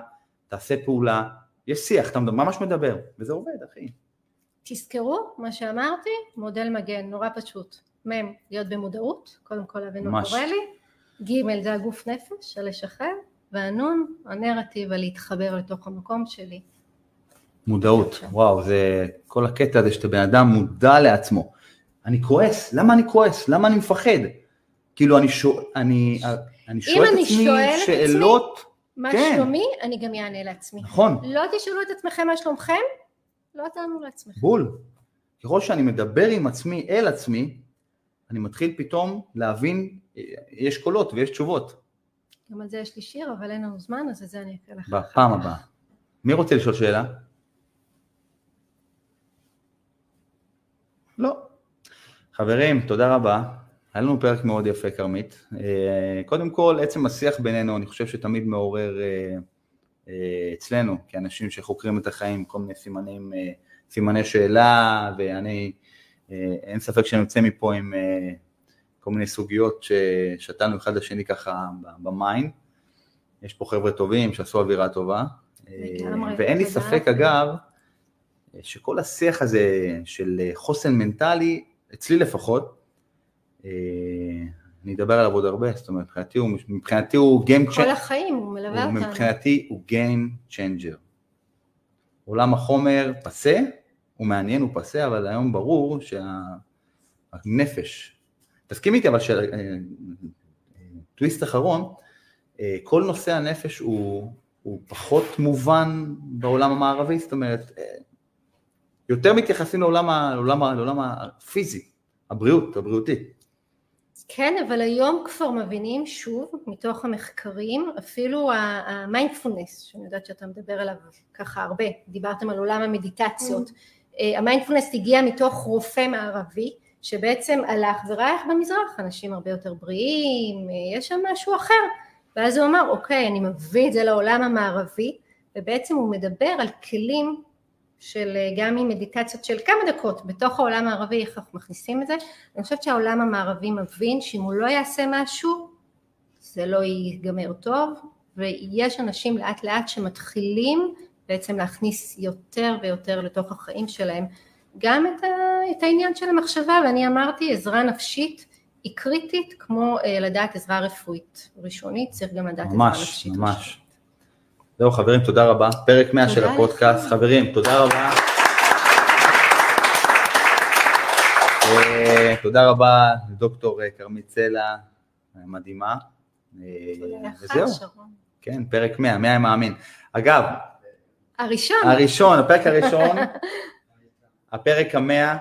תעשה פעולה, יש שיח, אתה ממש מדבר, וזה עובד, אחי. תזכרו מה שאמרתי, מודל מגן, נורא פשוט. מ', להיות במודעות, קודם כל להבין מה קורה לי, ג' זה הגוף נפש, הלשחרר, והנון, הנרטיב, הלהתחבר לתוך המקום שלי. מודעות, וואו, זה כל הקטע הזה שאתה בן אדם מודע לעצמו. אני כועס, למה אני כועס? למה אני מפחד? כאילו אני, שואל, אני, אני שואל את עצמי שאלות, עצמי, מה כן. שלומי, אני גם אענה לעצמי. נכון. לא תשאלו את עצמכם מה שלומכם, לא תענו לעצמכם. בול. ככל שאני מדבר עם עצמי אל עצמי, אני מתחיל פתאום להבין, יש קולות ויש תשובות. גם על זה יש לי שיר, אבל אין לנו זמן, אז את זה אני אקרא לך. בפעם הבאה. מי רוצה לשאול שאלה? לא. חברים, תודה רבה. היה לנו פרק מאוד יפה, כרמית. אה, קודם כל, עצם השיח בינינו, אני חושב שתמיד מעורר אה, אה, אצלנו, כאנשים שחוקרים את החיים, כל מיני סימנים, סימני שאלה, ואני אין ספק שנצא מפה עם כל מיני סוגיות ששתלנו אחד לשני ככה במיין. יש פה חבר'ה טובים שעשו אווירה טובה. לגמרי. ואין לי ספק אגב, שכל השיח הזה של חוסן מנטלי, אצלי לפחות, אני אדבר עליו עוד הרבה, זאת אומרת, מבחינתי הוא, מבחינתי הוא Game Changer. כל החיים, הוא מלווה אותנו. מבחינתי הוא Game Changer. עולם החומר פסה, הוא מעניין, הוא פסה, אבל היום ברור שהנפש, תסכים איתי אבל שטוויסט אחרון, אה, כל נושא הנפש הוא, הוא פחות מובן בעולם המערבי, זאת אומרת, אה, יותר מתייחסים לעולם, לעולם, לעולם הפיזי, הבריאות, הבריאותי. כן, אבל היום כבר מבינים שוב, מתוך המחקרים, אפילו המיינדפולנס, שאני יודעת שאתה מדבר עליו ככה הרבה, דיברתם על עולם המדיטציות, mm-hmm. המיינדפולנס הגיע מתוך רופא מערבי, שבעצם הלך וראה איך במזרח אנשים הרבה יותר בריאים, אה, יש שם משהו אחר, ואז הוא אמר, אוקיי, אני מביא את זה לעולם המערבי, ובעצם הוא מדבר על כלים של אה, גם עם מדיטציות של כמה דקות בתוך העולם הערבי, איך אנחנו מכניסים את זה. אני חושבת שהעולם המערבי מבין שאם הוא לא יעשה משהו, זה לא ייגמר טוב, ויש אנשים לאט לאט שמתחילים בעצם להכניס יותר ויותר לתוך החיים שלהם גם את, ה, את העניין של המחשבה, ואני אמרתי עזרה נפשית היא קריטית כמו אה, לדעת עזרה רפואית ראשונית, צריך גם לדעת ממש, עזרה נפשית. ממש, ממש. זהו חברים, תודה רבה. פרק 100 של הפודקאסט. חברים, תודה רבה. אה, תודה רבה לדוקטור אה, כרמית סלע, מדהימה. וזהו. כן, פרק 100, 100 מאמין. אגב, הראשון. הראשון, הפרק הראשון, הפרק המאה,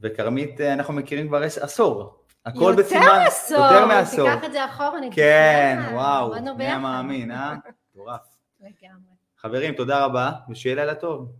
וכרמית אנחנו מכירים כבר עשור. הכל בסימן, יותר מעשור, יותר מעשור. תיקח את זה אחורה, נגיד. כן, וואו, מי המאמין, אה? מטורף. לגמרי. חברים, תודה רבה, ושיהיה לילה טוב.